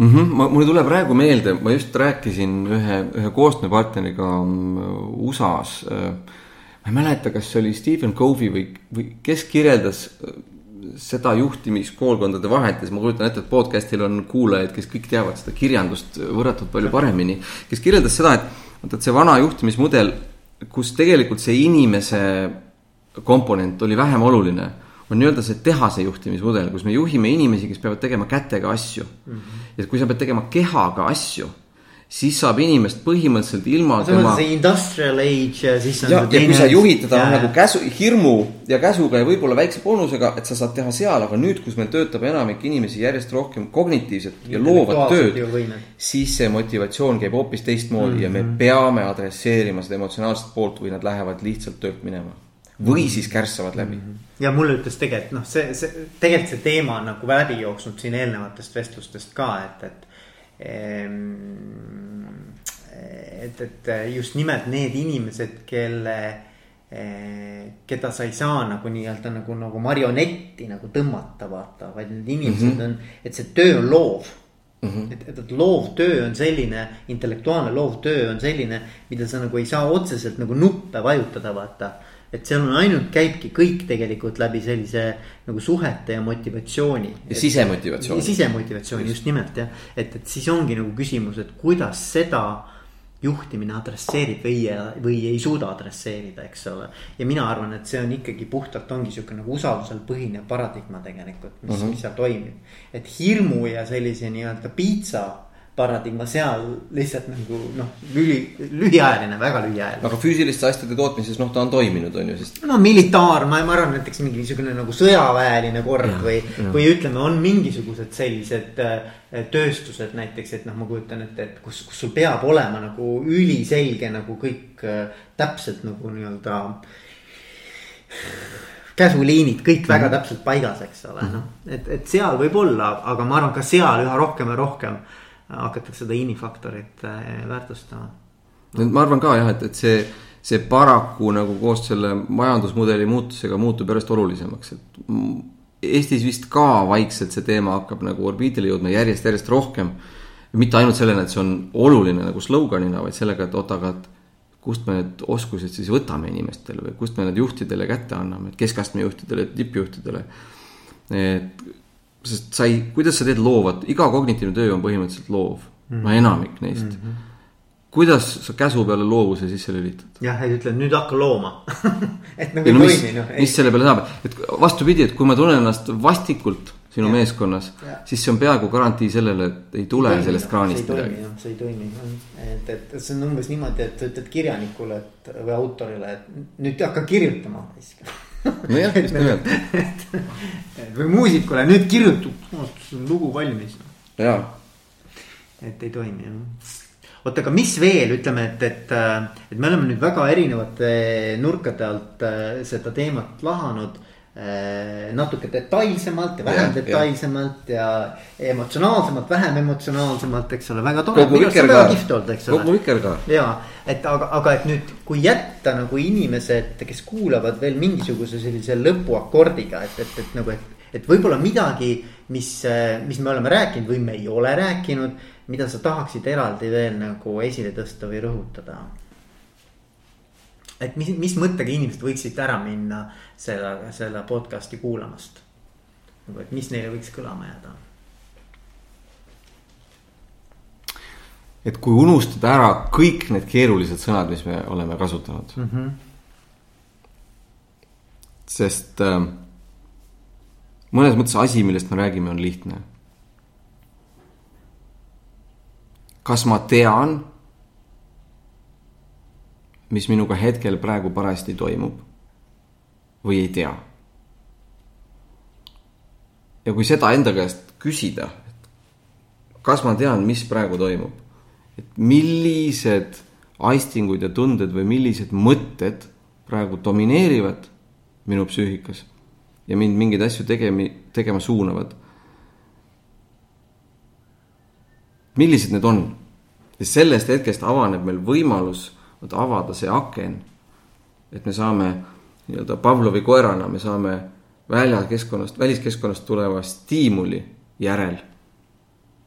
mm. -hmm. ma, mulle tuleb praegu meelde, ma just rääkisin ühe, ühe koostööpartneriga mm, USA-s. Äh, ma ei mäleta, kas see oli Stephen Covey või, või kes kirjeldas äh, seda juhtimiskoolkondade vahet ja siis ma kujutan ette, et podcast'il on kuulajaid, kes kõik teavad seda kirjandust võrratult palju paremini. kes kirjeldas seda, et vaata, et see vana juhtimismudel, kus tegelikult see inimese komponent oli vähem oluline on nii-öelda see tehase juhtimismudel, kus me juhime inimesi, kes peavad tegema kätega asju mm. -hmm. ja kui sa pead tegema kehaga asju, siis saab inimest põhimõtteliselt ilma see tema. see industrial age ja siis on. ja, ja kui sa juhid teda yeah. nagu käsu, hirmu ja käsuga ja võib-olla väikse boonusega, et sa saad teha seal, aga nüüd, kus meil töötab enamik inimesi järjest rohkem kognitiivset ja loovat tööd. siis see motivatsioon käib hoopis teistmoodi mm -hmm. ja me mhm. peame adresseerima seda emotsionaalset poolt või nad lähevad lihtsalt töölt minema või siis kärssavad läbi mm. -hmm. Ja mulle ütles tegelikult noh, see, see tegelikult see teema on nagu läbi jooksnud siin eelnevatest vestlustest ka, et, et. et, et just nimelt need inimesed, kelle, keda sa ei saa nagu nii-öelda nagu, nagu marionetti nagu tõmmata, vaata, vaid need inimesed mm -hmm. on, et see töö on loov Mm -hmm. et, et, et loovtöö on selline, intellektuaalne loovtöö on selline, mida sa nagu ei saa otseselt nagu nuppe vajutada, vaata et seal on ainult, käibki kõik tegelikult läbi sellise nagu suhete ja motivatsiooni. ja sisemotivatsiooni. sisemotivatsiooni just nimelt jah, et, et siis ongi nagu küsimus, et kuidas seda juhtimine adresseerib või, või ei suuda adresseerida, eks ole. ja mina arvan, et see on ikkagi puhtalt ongi sihuke nagu usaldusel põhinev paradigma tegelikult, mis mm, -hmm. mis seal toimib. et hirmu ja sellise nii-öelda piitsa paradigma seal lihtsalt nagu noh, lüli, lühiajaline, väga lühiajaline. aga füüsiliste asjade tootmises noh, ta on toiminud, on ju, sest. no militaar, ma, ma arvan näiteks mingisugune nagu sõjaväeline kord ja, või, või ütleme, on mingisugused sellised äh, tööstused näiteks, et noh, ma kujutan ette, et kus, kus sul peab olema nagu üliselge nagu kõik äh, täpselt nagu nii-öelda käsuliinid kõik väga mm. täpselt paigas, eks ole, noh, et, et seal võib olla, aga ma arvan, ka seal üha rohkem ja rohkem hakatakse seda inimfaktorit äh, väärtustama. ma arvan ka jah, et, et see, see paraku nagu koos selle majandusmudeli muutusega muutub järjest olulisemaks, et Eestis vist ka vaikselt see teema hakkab nagu orbiidile jõudma järjest, järjest rohkem. mitte ainult sellena, et see on oluline nagu sloganina, vaid sellega, et oot, aga et kust me need oskused siis võtame inimestele või kust me need juhtidele kätte anname, et keskastme juhtidele, tippjuhtidele. et sest sa ei, kuidas sa teed loovat, iga kognitiivne töö on põhimõtteliselt loov mm, -hmm. no enamik neist mm. -hmm. kuidas sa käsu peale loovuse sisse lülitad? jah, et ütled nüüd hakka looma et nagu ei no, toimi noh. mis selle peale saab, et vastupidi, et kui ma tunnen ennast vastikult sinu ja. meeskonnas, siis see on peaaegu garantii sellele, et ei tule ei sellest kraanist midagi. see ei toimi, et, et see on umbes niimoodi, et sa ütled kirjanikule, et või autorile, et nüüd hakka kirjutama nojah, just nimelt. või muusikule, nüüd kirjuta, lugu valmis. jaa. et ei toimi jah oota, aga mis veel, ütleme, et, et, et me oleme nüüd väga erinevate nurkade alt äh, seda teemat lahanud äh, natuke detailsemalt ja vähem ja, detailsemalt ja, ja emotsionaalsemalt, vähem emotsionaalsemalt, eks ole, väga tore. kogu vikerkaar, kogu vikerkaar. ja, et aga, aga et nüüd, kui jätta nagu inimesed, kes kuulavad veel mingisuguse sellise lõpuakordiga, et, et, et nagu, et, et võib-olla midagi, mis, mis me oleme rääkinud või me ei ole rääkinud mida sa tahaksid eraldi veel nagu esile tõsta või rõhutada? Et mis, mis mõttega inimesed võiksid ära minna selle, selle podcast'i kuulamast? nagu, et mis neile võiks kõlama jääda? et kui unustada ära kõik need keerulised sõnad, mis me oleme kasutanud mm. -hmm. sest äh, mõnes mõttes asi, millest me räägime, on lihtne kas ma tean, mis minuga hetkel praegu parajasti toimub või ei tea. ja kui seda enda käest küsida, kas ma tean, mis praegu toimub, et millised aistingud ja tunded või millised mõtted praegu domineerivad minu psüühikas ja mind mingeid asju tegemi, tegema suunavad. millised need on? ja sellest hetkest avaneb meil võimalus avada see aken. et me saame nii-öelda Pavlovi koerana, me saame väljakeskkonnast, väliskeskkonnast tuleva stiimuli järel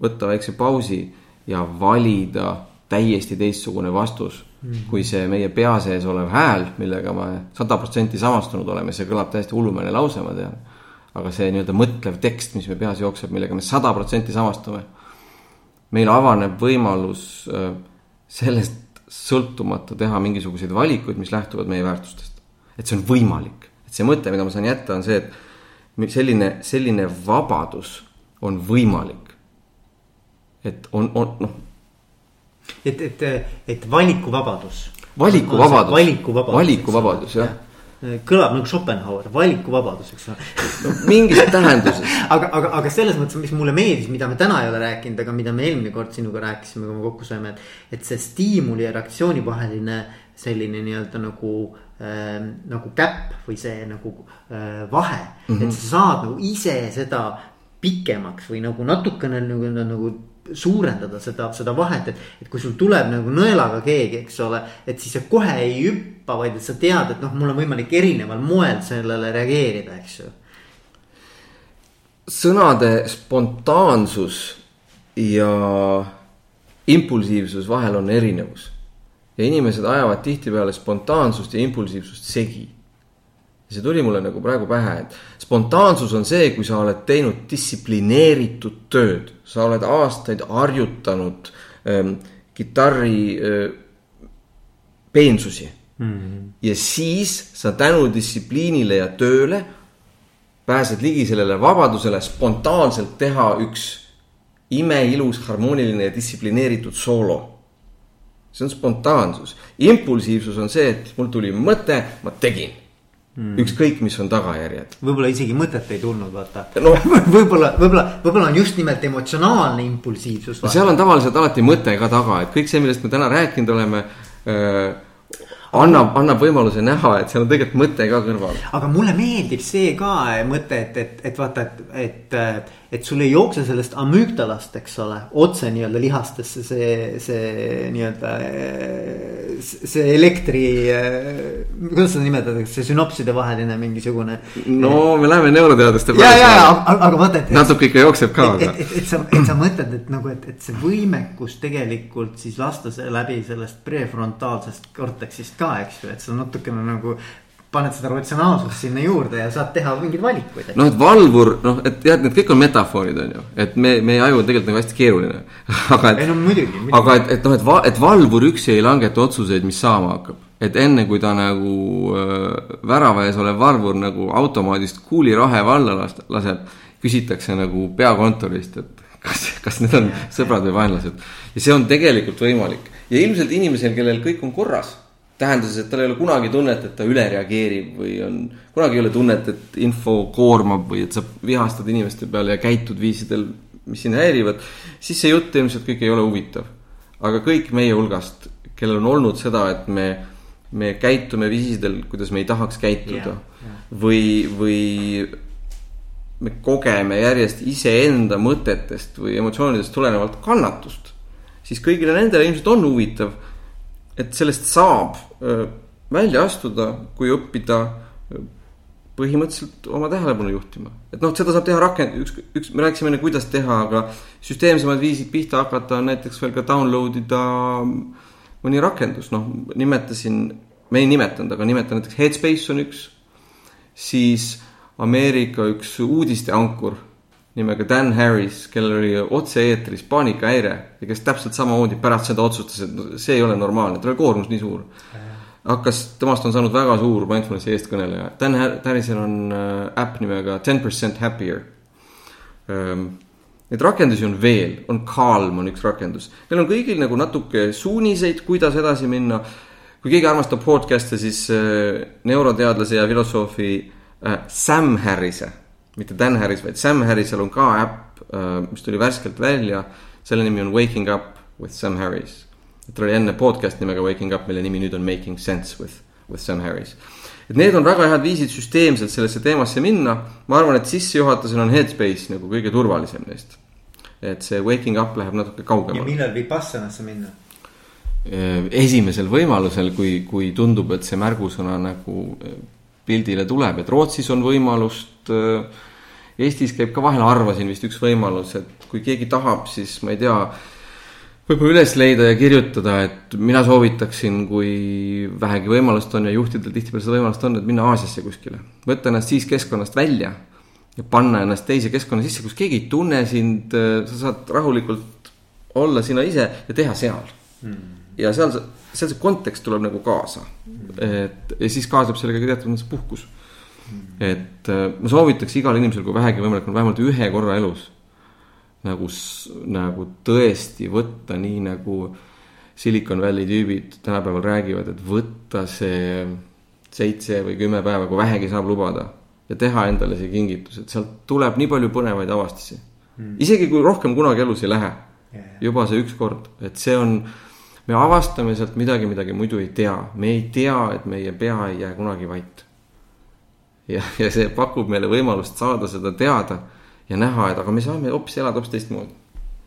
võtta väikse pausi ja valida täiesti teistsugune vastus mm, -hmm. kui see meie pea sees olev hääl, millega me sada protsenti samastunud oleme, see kõlab täiesti hullumeelne lause, ma tean. aga see nii-öelda mõtlev tekst, mis me peas jookseb, millega me sada protsenti samastume meil avaneb võimalus äh, sellest sõltumata teha mingisuguseid valikuid, mis lähtuvad meie väärtustest. et see on võimalik, et see mõte, mida ma saan jätta, on see, et selline, selline vabadus on võimalik. et on, on noh. et, et, et valikuvabadus. valikuvabadus, valikuvabadus, valikuvabadus jah ja kõlab nagu Schopenhauer, valikuvabadus, eks ole no,. mingis tähenduses aga, aga, aga selles mõttes, mis mulle meeldis, mida me täna ei ole rääkinud, aga mida me eelmine kord sinuga rääkisime, kui me kokku saime, et. et see stiimuli ja reaktsiooni vaheline selline nii-öelda nagu äh,, nagu käpp või see nagu äh, vahe mm. -hmm. et sa saad nagu ise seda pikemaks või nagu natukene nagu, nagu suurendada seda, seda vahet, et, et kui sul tuleb nagu nõelaga keegi, eks ole, et siis sa kohe ei hüppa, vaid et sa tead, et noh, mul on võimalik erineval moel sellele reageerida, eks ju. sõnade spontaansus ja impulsiivsus vahel on erinevus. ja inimesed ajavad tihtipeale spontaansust ja impulsiivsust segi see tuli mulle nagu praegu pähe, et spontaansus on see, kui sa oled teinud distsiplineeritud tööd, sa oled aastaid harjutanud ähm, kitarri äh, peensusi mm. -hmm. ja siis sa tänu distsipliinile ja tööle pääsed ligi sellele vabadusele spontaanselt teha üks imeilus, harmooniline ja distsiplineeritud soolo. see on spontaansus, impulsiivsus on see, et mul tuli mõte, ma tegin Mm. ükskõik, mis on tagajärjed. võib-olla isegi mõtet ei tulnud, vaata no. võib-olla, võib-olla, võib-olla on just nimelt emotsionaalne impulsiivsus. seal on tavaliselt alati mõte ka taga, et kõik see, millest me täna rääkinud oleme äh, annab, annab võimaluse näha, et seal on tegelikult mõte ka kõrval. aga mulle meeldib see ka mõte, et, et, et vaata, et, et, et sul ei jookse sellest amügdalast, eks ole, otse nii-öelda lihastesse see, see nii-öelda. see elektri, kuidas seda nimetatakse, see sünopside vaheline mingisugune. no me läheme neuroteaduste peale. ja, ja, aga, aga vaata, et. natuke ikka jookseb ka. et, et, et sa, et sa mõtled, et nagu, et, et see võimekus tegelikult siis lasta see läbi sellest prefrontaalsest korteksist ka, eks ju, et sa natukene nagu paned seda ratsionaalsust sinna juurde ja saad teha mingeid valikuid. noh, et valvur, noh, et jah, need kõik on metafoorid, on ju, et me, meie aju on tegelikult nagu hästi keeruline. aga et, no, muidugi, muidugi. aga et, et noh, et va-, et valvur üksi ei langeta otsuseid, mis saama hakkab. et enne kui ta nagu äh, värava ees olev valvur nagu automaadist kuulirahe alla last-, laseb, küsitakse nagu peakontorist, et kas, kas need on sõbrad või vaenlased. ja see on tegelikult võimalik ja ilmselt inimesel, kellel kõik on korras tähendas, et tal ei ole kunagi tunnet, et ta üle reageerib või on, kunagi ei ole tunnet, et info koormab või et sa vihastad inimeste peale ja käitud viisidel, mis sind häirivad, siis see jutt ilmselt kõik ei ole huvitav. aga kõik meie hulgast, kellel on olnud seda, et me, me käitume viisidel, kuidas me ei tahaks käituda yeah, yeah. või, või me kogeme järjest iseenda mõtetest või emotsioonidest tulenevalt kannatust, siis kõigile nendele ilmselt on huvitav et sellest saab välja astuda, kui õppida põhimõtteliselt oma tähelepanu juhtima. et noh, seda saab teha rakend-, üks, üks, me rääkisime enne, kuidas teha, aga süsteemsemad viisid pihta hakata on näiteks veel ka download ida mõni rakendus, noh, nimetasin, me ei nimetanud, aga nimetan näiteks Headspace on üks, siis Ameerika üks uudisteankur nimega Dan Harris, kellel oli otse-eetris paanikahäire ja kes täpselt samamoodi pärast seda otsustas, et see ei ole normaalne, tal oli koormus nii suur. hakkas, temast on saanud väga suur mindfulnessi eestkõneleja. Dan Harrisel on äh, äpp nimega ten percent happier ähm,. Neid rakendusi on veel, on Calm on üks rakendus, neil on kõigil nagu natuke suuniseid, kuidas edasi minna. kui keegi armastab podcast'e, siis äh, neuroteadlase ja filosoofi äh, Sam Harrise mitte Dan Harris, vaid Sam Harrisel on ka äpp, äh, mis tuli värskelt välja. selle nimi on Waking up with Sam Harris. et tal oli enne podcast nimega Waking up, mille nimi nüüd on Making sense with, with Sam Harris. et need on väga head viisid süsteemselt sellesse teemasse minna. ma arvan, et sissejuhatusel on Headspace nagu kõige turvalisem neist. et see Waking up läheb natuke kaugemale. ja millal Vipassanasse minna? Äh, esimesel võimalusel, kui, kui tundub, et see märgusõna nagu äh, pildile tuleb, et Rootsis on võimalust. Äh, Eestis käib ka vahel, arvasin vist üks võimalus, et kui keegi tahab, siis ma ei tea. võib-olla üles leida ja kirjutada, et mina soovitaksin, kui vähegi võimalust on ja juhtidel tihtipeale seda võimalust on, et minna Aasiasse kuskile. võtta ennast siis keskkonnast välja ja panna ennast teise keskkonna sisse, kus keegi ei tunne sind, äh, sa saad rahulikult olla sina ise ja teha seal mm ja seal, seal see kontekst tuleb nagu kaasa. et ja siis kaasneb sellega ka teatud mõttes puhkus. et äh, ma soovitaks igale inimesele, kui vähegi võimalik on vähemalt ühe korra elus. nagu, nagu tõesti võtta nii nagu Silicon Valley tüübid tänapäeval räägivad, et võtta see seitse või kümme päeva, kui vähegi saab lubada. ja teha endale see kingitus, et sealt tuleb nii palju põnevaid avastusi mm.. isegi kui rohkem kunagi elus ei lähe yeah.. juba see üks kord, et see on me avastame sealt midagi, midagi muidu ei tea, me ei tea, et meie pea ei jää kunagi vait. ja, ja see pakub meile võimalust saada seda teada ja näha, et aga me saame hoopis elada hoopis teistmoodi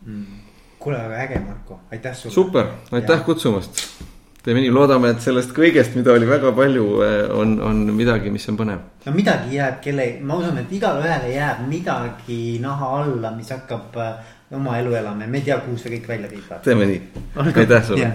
mm.. kuule, väga äge, Marko, aitäh sulle. super, aitäh ja. kutsumast. teeme nii, loodame, et sellest kõigest, mida oli väga palju, eh, on, on midagi, mis on põnev. no midagi jääb kelle, ma usun, et igale ühele jääb midagi naha alla, mis hakkab oma elu elame, me ei tea, kuhu see kõik välja viib. teeme nii, aitäh sulle